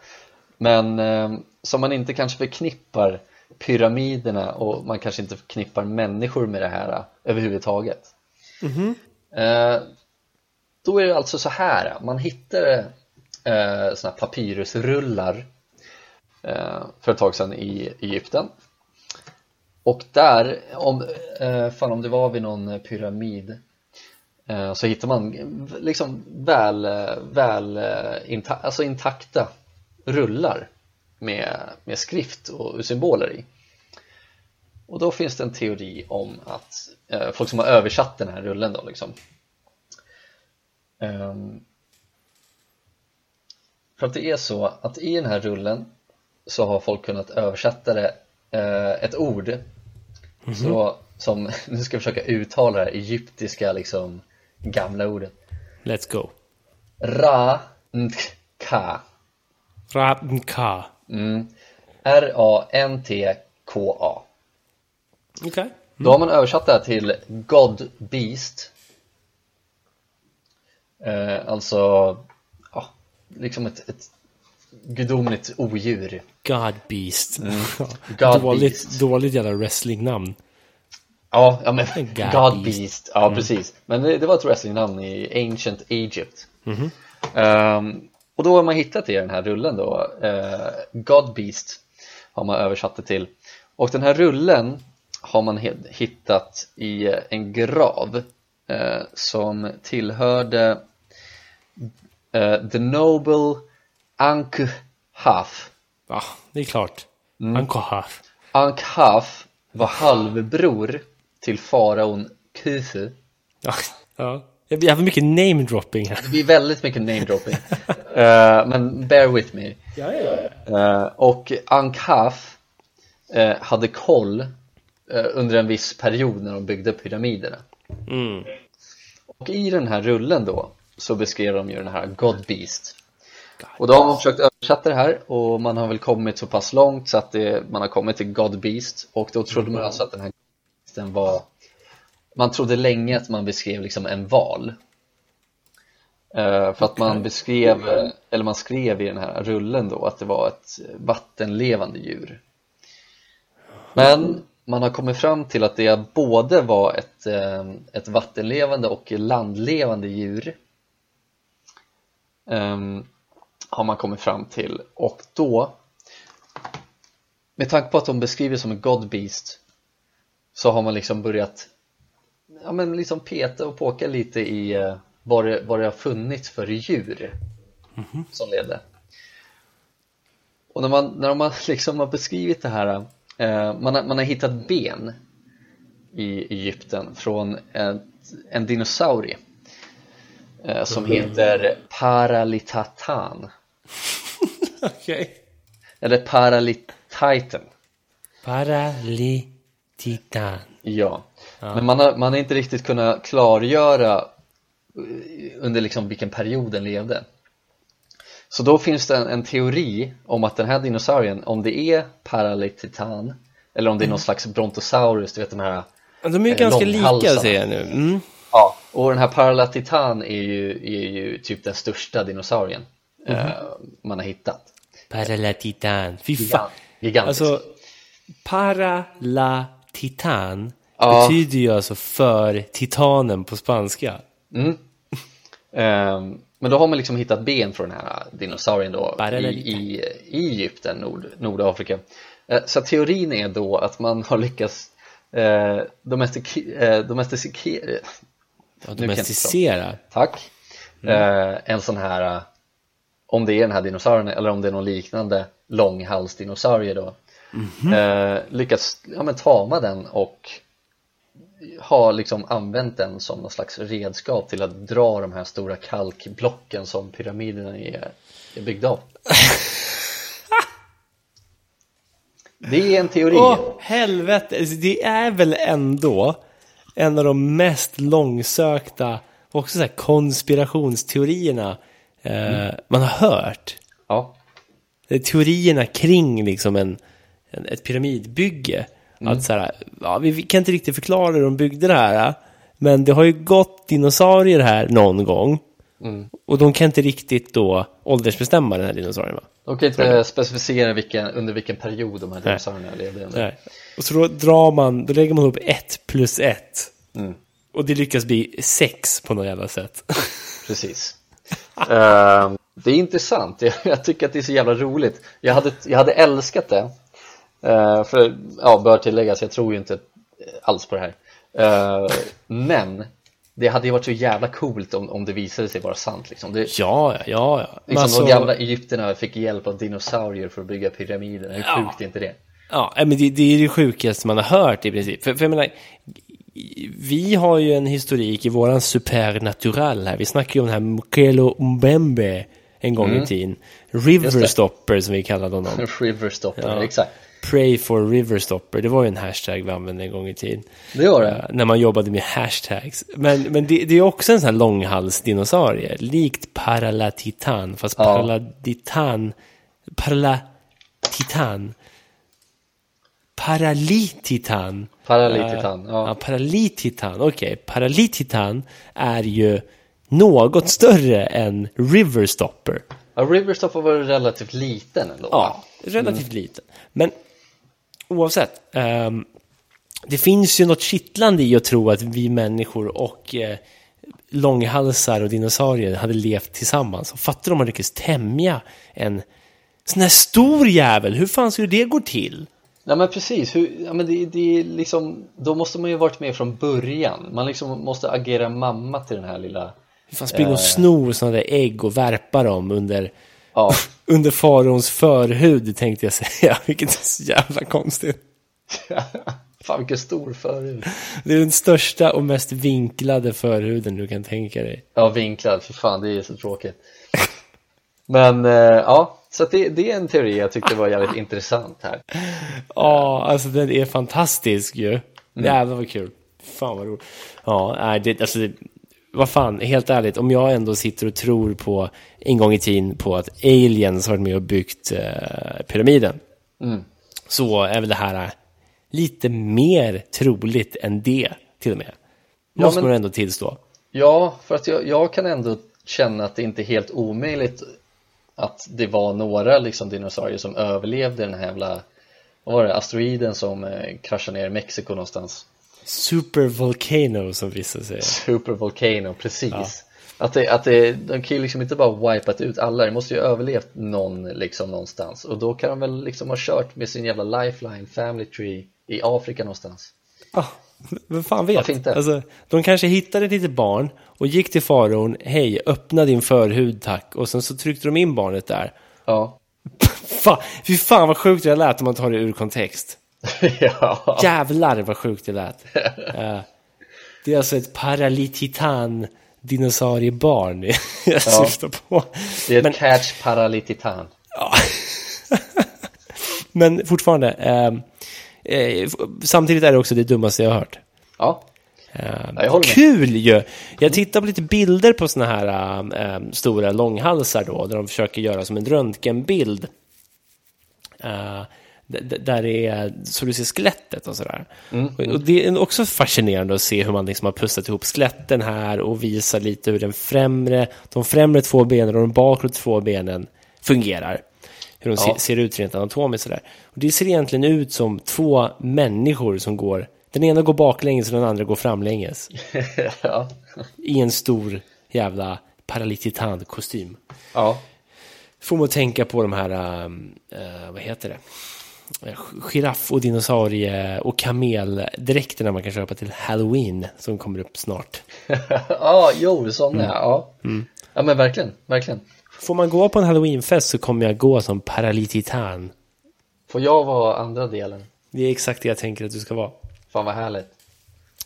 Speaker 1: Men uh, som man inte kanske förknippar pyramiderna och man kanske inte förknippar människor med det här uh, överhuvudtaget.
Speaker 2: Mm -hmm.
Speaker 1: Då är det alltså så här, man hittar såna papyrusrullar för ett tag sedan i Egypten och där, om, eh, fan om det var vid någon pyramid eh, så hittar man eh, liksom väl, eh, väl eh, inta alltså intakta rullar med, med skrift och symboler i. Och då finns det en teori om att eh, folk som har översatt den här rullen då liksom um, för att det är så att i den här rullen så har folk kunnat översätta det eh, ett ord mm -hmm. så, som, nu ska jag försöka uttala det här egyptiska liksom gamla ordet
Speaker 2: Let's go
Speaker 1: Ra-ntka
Speaker 2: Ra-ntka
Speaker 1: mm. R-A-N-T-K-A
Speaker 2: Okej okay. mm.
Speaker 1: Då har man översatt det här till God Beast eh, Alltså ja, liksom ett, ett gudomligt odjur.
Speaker 2: God Beast.
Speaker 1: Mm. God
Speaker 2: dåligt,
Speaker 1: Beast.
Speaker 2: dåligt jävla wrestlingnamn.
Speaker 1: Ja, ja men
Speaker 2: God
Speaker 1: God,
Speaker 2: Beast.
Speaker 1: Beast, ja precis. Men det, det var ett wrestlingnamn i Ancient Egypt. Ehm, Och då har man hittat det i den här rullen då. Uh, God Beast har man översatt det till. Och den här rullen har man hittat i en grav eh, Som tillhörde eh, The Noble Ankh-Haf
Speaker 2: Ja, det är klart.
Speaker 1: Mm.
Speaker 2: Ankohaf.
Speaker 1: Ankh-Haf var halvbror till faraon Khufu
Speaker 2: Ja, ja. Jag blir för mycket name dropping här.
Speaker 1: Det blir väldigt mycket namedropping uh, Men bear with me
Speaker 2: Ja, ja, ja.
Speaker 1: Eh, Och Ankh-Haf eh, hade koll eh, under en viss period när de byggde pyramiderna
Speaker 2: Mm.
Speaker 1: Och i den här rullen då så beskrev de ju den här God Beast Och då har man försökt översätta det här och man har väl kommit så pass långt så att det, man har kommit till God Beast. Och då trodde man alltså att den här beasten var Man trodde länge att man beskrev liksom en val. Eh, För att man beskrev, eller man skrev i den här rullen då att det var ett vattenlevande djur. Men man har kommit fram till att det både var ett, eh, ett vattenlevande och landlevande djur. Ehm, Har man kommit fram till. Och då Med tanke på att de beskriver som en God Beast Så har man liksom börjat Ja men liksom peta och påka lite i eh, vad det, vad det har funnits för djur som levde. Och när man, när man liksom har beskrivit det här eh, man, har, man har hittat ben i Egypten från ett, en dinosaurie eh, som heter Paralitatan
Speaker 2: Okej.
Speaker 1: eller Paralititan
Speaker 2: Paralititan.
Speaker 1: Ja, men man har, man har inte riktigt kunnat klargöra eh, under liksom vilken period den levde Så då finns det en, en teori om att den här dinosaurien, om det är Paralititan eller om det är någon slags Brontosaurus, du vet de här
Speaker 2: Ja, De är ju
Speaker 1: Eh,
Speaker 2: ganska lika ser jag nu. Mm.
Speaker 1: Ja, och den här Paralititan är ju, är ju typ den största dinosaurien eh, man har hittat
Speaker 2: Paralatitan. Fy fan.
Speaker 1: Gigantisk
Speaker 2: Alltså, paralatitan
Speaker 1: Ja.
Speaker 2: betyder ju alltså för titanen på spanska.
Speaker 1: Mm. Ehm, men då har man liksom hittat ben från den här dinosaurien då
Speaker 2: Bara
Speaker 1: i,
Speaker 2: lite.
Speaker 1: i, i Egypten, Nord, Nordafrika. Eh, så teorin är då att man har lyckats eh, domestik, eh, domestikera,
Speaker 2: Ja, domesticera.
Speaker 1: tack,
Speaker 2: Mm.
Speaker 1: eh, en sån här, eh, om det är den här dinosaurien eller om det är någon liknande långhalsdinosaurie då,
Speaker 2: Mhm.
Speaker 1: eh, lyckats ja, men, tama den och har liksom använt den som någon slags redskap till att dra de här stora kalkblocken som pyramiderna är, är byggda av. Det är en teori.
Speaker 2: Åh, helvete. Alltså, Det är väl ändå en av de mest långsökta också så konspirationsteorierna eh, man har hört.
Speaker 1: Ja,
Speaker 2: teorierna kring liksom en, en, ett pyramidbygge.
Speaker 1: Mm.
Speaker 2: Att så här, ja, vi, kan inte riktigt förklara hur de byggde det här. Men det har ju gått dinosaurier här någon gång.
Speaker 1: Mm.
Speaker 2: Och de kan inte riktigt då åldersbestämma den här dinosaurien va?
Speaker 1: de kan inte specificera vilken, under vilken period de här dinosaurierna levde under.
Speaker 2: Nej. Och så då drar man, då lägger man ihop ett plus ett.
Speaker 1: Mm.
Speaker 2: Och det lyckas bli sex på något jävla sätt.
Speaker 1: Precis. Ehm, det är intressant, jag, jag tycker att det är så jävla roligt. Jag hade, jag hade älskat det. Uh, för, ja, bör tilläggas, jag tror ju inte alls på det här. Eh, men det hade ju varit så jävla coolt om, om det visade sig vara sant liksom. Det,
Speaker 2: ja, ja, ja.
Speaker 1: liksom
Speaker 2: alltså-
Speaker 1: de gamla egyptierna fick hjälp av dinosaurier för att bygga pyramiderna, hur
Speaker 2: Ja.
Speaker 1: sjukt är inte det?
Speaker 2: Ja, men det, det är det sjukaste man har hört i princip. För, för jag menar, vi har ju en historik i våran supernatural här. Vi snackar ju om den här Mukelo Mbembe en gång
Speaker 1: Mm.
Speaker 2: i tiden. Riverstopper som vi kallade honom.
Speaker 1: Riverstopper,
Speaker 2: Ja.
Speaker 1: exakt.
Speaker 2: Pray for Riverstopper, det var ju en hashtag vi använde en gång i tiden.
Speaker 1: Det var det.
Speaker 2: När man jobbade med hashtags. Men, men det, det är också en sån här långhalsdinosaurie, likt Paralatitan, fast
Speaker 1: Ja.
Speaker 2: Paralatitan, Paralatitan, Paralititan.
Speaker 1: Paralititan,
Speaker 2: Eh,
Speaker 1: ja.
Speaker 2: ja Paralititan, okej. Paralititan är ju något större än Riverstopper.
Speaker 1: ja Riverstopper var relativt liten ändå.
Speaker 2: Ja, relativt liten. Men oavsett. ehm, det finns ju något kittlande i att tro att vi människor och eh, långhalsar och dinosaurier hade levt tillsammans. Och fattar om man lyckas tämja en sån här stor jävel, hur fan skulle det gå till?
Speaker 1: Ja men precis, Hur, ja, men det, det är liksom, då måste man ju varit med från början. Man liksom måste agera mamma till den här lilla
Speaker 2: fan springer och snor sådana där ägg och värpar dem under,
Speaker 1: Ja,
Speaker 2: under faraons förhud tänkte jag säga. Vilket är så jävla konstigt.
Speaker 1: fan vilken stor förhud.
Speaker 2: Det är den största och mest vinklade förhuden du kan tänka dig.
Speaker 1: Ja vinklad, för fan det är så tråkigt. Men eh, ja, så det, det är en teori jag tyckte var jävligt intressant här
Speaker 2: Ja, alltså den är fantastisk ju. Jävlar vad kul. Fan vad roligt. Ja, nej, det, alltså, det, vad fan, helt ärligt, om jag ändå sitter och tror på en gång i tiden på att aliens har varit med och byggt eh, pyramiden.
Speaker 1: Mm.
Speaker 2: Så är väl det här eh, lite mer troligt än det, till och med.
Speaker 1: Ja,
Speaker 2: Måste
Speaker 1: men-
Speaker 2: man ändå tillstå.
Speaker 1: Ja, för att jag, jag kan ändå känna att det inte är helt omöjligt att det var några liksom dinosaurier som överlevde den här jävla vad var det, asteroiden som eh, kraschade ner i Mexiko någonstans?
Speaker 2: Super Volcano som vissa säger.
Speaker 1: Super Volcano, precis Att, det, att det, de kan ju liksom inte bara wipat ut alla, det måste ju ha överlevt någon liksom någonstans. Och då kan de väl liksom ha kört med sin jävla lifeline, family tree i Afrika någonstans.
Speaker 2: Ah, vem fan vet?
Speaker 1: Varför inte?
Speaker 2: Alltså, de kanske hittade ett litet barn och gick till faraon, hej, öppna din förhud tack. Och sen så tryckte de in barnet där.
Speaker 1: Ja,
Speaker 2: Fan, fy fan vad sjukt det lät om man tar det ur kontext.
Speaker 1: ja,
Speaker 2: Jävlar vad sjukt det lät. Det är alltså ett paralititan dinosauriebarn jag syftar på.
Speaker 1: det är ett
Speaker 2: Men-
Speaker 1: catch paralititan
Speaker 2: Men fortfarande, eh, eh, samtidigt är det också det dummaste jag har hört.
Speaker 1: Ja,
Speaker 2: Eh, kul ju! Jag tittar på lite bilder på såna här eh, stora långhalsar då, där de försöker göra som en röntgenbild. Eh, där det är så du ser skelettet och sådär.
Speaker 1: Mm,
Speaker 2: Och, och det är också fascinerande att se hur man liksom har pussat ihop skeletten här och visar lite hur den främre, de främre två benen och de bakre två benen fungerar. Hur de
Speaker 1: Ja.
Speaker 2: se, ser ut rent anatomiskt sådär. Och det ser egentligen ut som två människor som går, den ena går baklänges och den andra går framlänges.
Speaker 1: ja,
Speaker 2: I en stor jävla paralititan-kostym.
Speaker 1: ja.
Speaker 2: Får man tänka på de här, äh, vad heter det? Giraff och dinosaurie och kameldräkterna man kan köpa till Halloween som kommer upp snart.
Speaker 1: ja, jo, sådana
Speaker 2: Mm.
Speaker 1: ja. Ja men verkligen, verkligen.
Speaker 2: Får man gå på en Halloweenfest så kommer jag gå som paralititan.
Speaker 1: Får jag vara andra delen?
Speaker 2: Det är exakt det jag tänker att du ska vara.
Speaker 1: Fan vad härligt.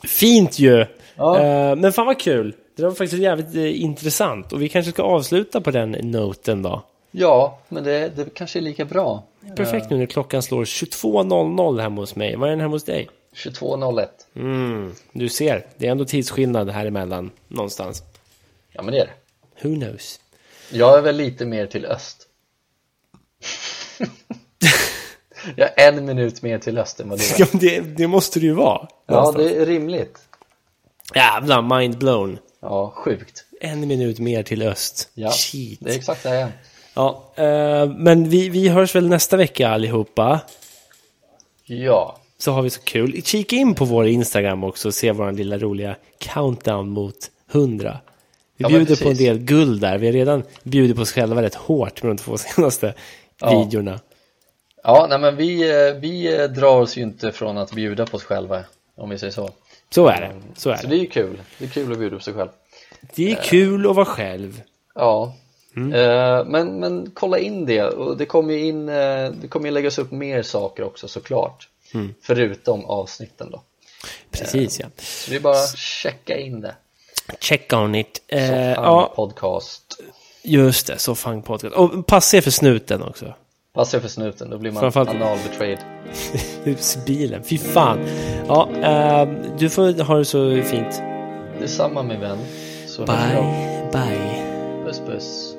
Speaker 2: Fint ju!
Speaker 1: Ja.
Speaker 2: Eh, men fan vad kul! Det var faktiskt jävligt eh, intressant och vi kanske ska avsluta på den noten då.
Speaker 1: Ja, men det, det kanske är lika bra.
Speaker 2: Perfekt nu när klockan slår 22.00 hemma hos mig. Vad är den hemma hos dig?
Speaker 1: 22.01.
Speaker 2: Mm, du ser, det är ändå tidsskillnad här emellan någonstans.
Speaker 1: Ja men det är det.
Speaker 2: Who knows?
Speaker 1: Jag är väl lite mer till öst. jag är en minut mer till öst än vad du är.
Speaker 2: det, det måste det ju vara.
Speaker 1: Ja, det är rimligt.
Speaker 2: Jävlar, mind blown.
Speaker 1: Ja, sjukt.
Speaker 2: En minut mer till öst.
Speaker 1: Ja,
Speaker 2: Shit.
Speaker 1: det är exakt det jag är.
Speaker 2: Ja, eh, men vi, vi hörs väl nästa vecka allihopa.
Speaker 1: Ja,
Speaker 2: Så har vi så kul. Kika in på vår Instagram också och se vår lilla roliga countdown mot 100. Vi bjuder på en del guld där. Vi har redan bjudit på oss själva rätt hårt med de två senaste
Speaker 1: Ja.
Speaker 2: videorna.
Speaker 1: ja nej, men vi, eh, vi eh, drar oss ju inte från att bjuda på oss själva, om vi säger så.
Speaker 2: Så är det. Så är
Speaker 1: Så
Speaker 2: det.
Speaker 1: det är kul. Det är kul att bjuda på sig själv.
Speaker 2: Det är kul att vara själv.
Speaker 1: Ja,
Speaker 2: Mm.
Speaker 1: eh, men, men kolla in det och det kommer ju in, det kommer ju läggas upp mer saker också såklart.
Speaker 2: Mm.
Speaker 1: Förutom avsnitten då.
Speaker 2: Precis ja.
Speaker 1: Så det är bara att checka in det.
Speaker 2: Check on it. Eh, ja,
Speaker 1: podcast.
Speaker 2: just det. Så fang podcast. Och passa er för snuten också.
Speaker 1: Passa er för snuten, då blir man
Speaker 2: Framförallt-
Speaker 1: anal betrayed.
Speaker 2: Husbilen. Fy fan. Ja, eh, du får ha det så fint.
Speaker 1: Detsamma min vän. Så.
Speaker 2: Bye, bye.
Speaker 1: Puss puss.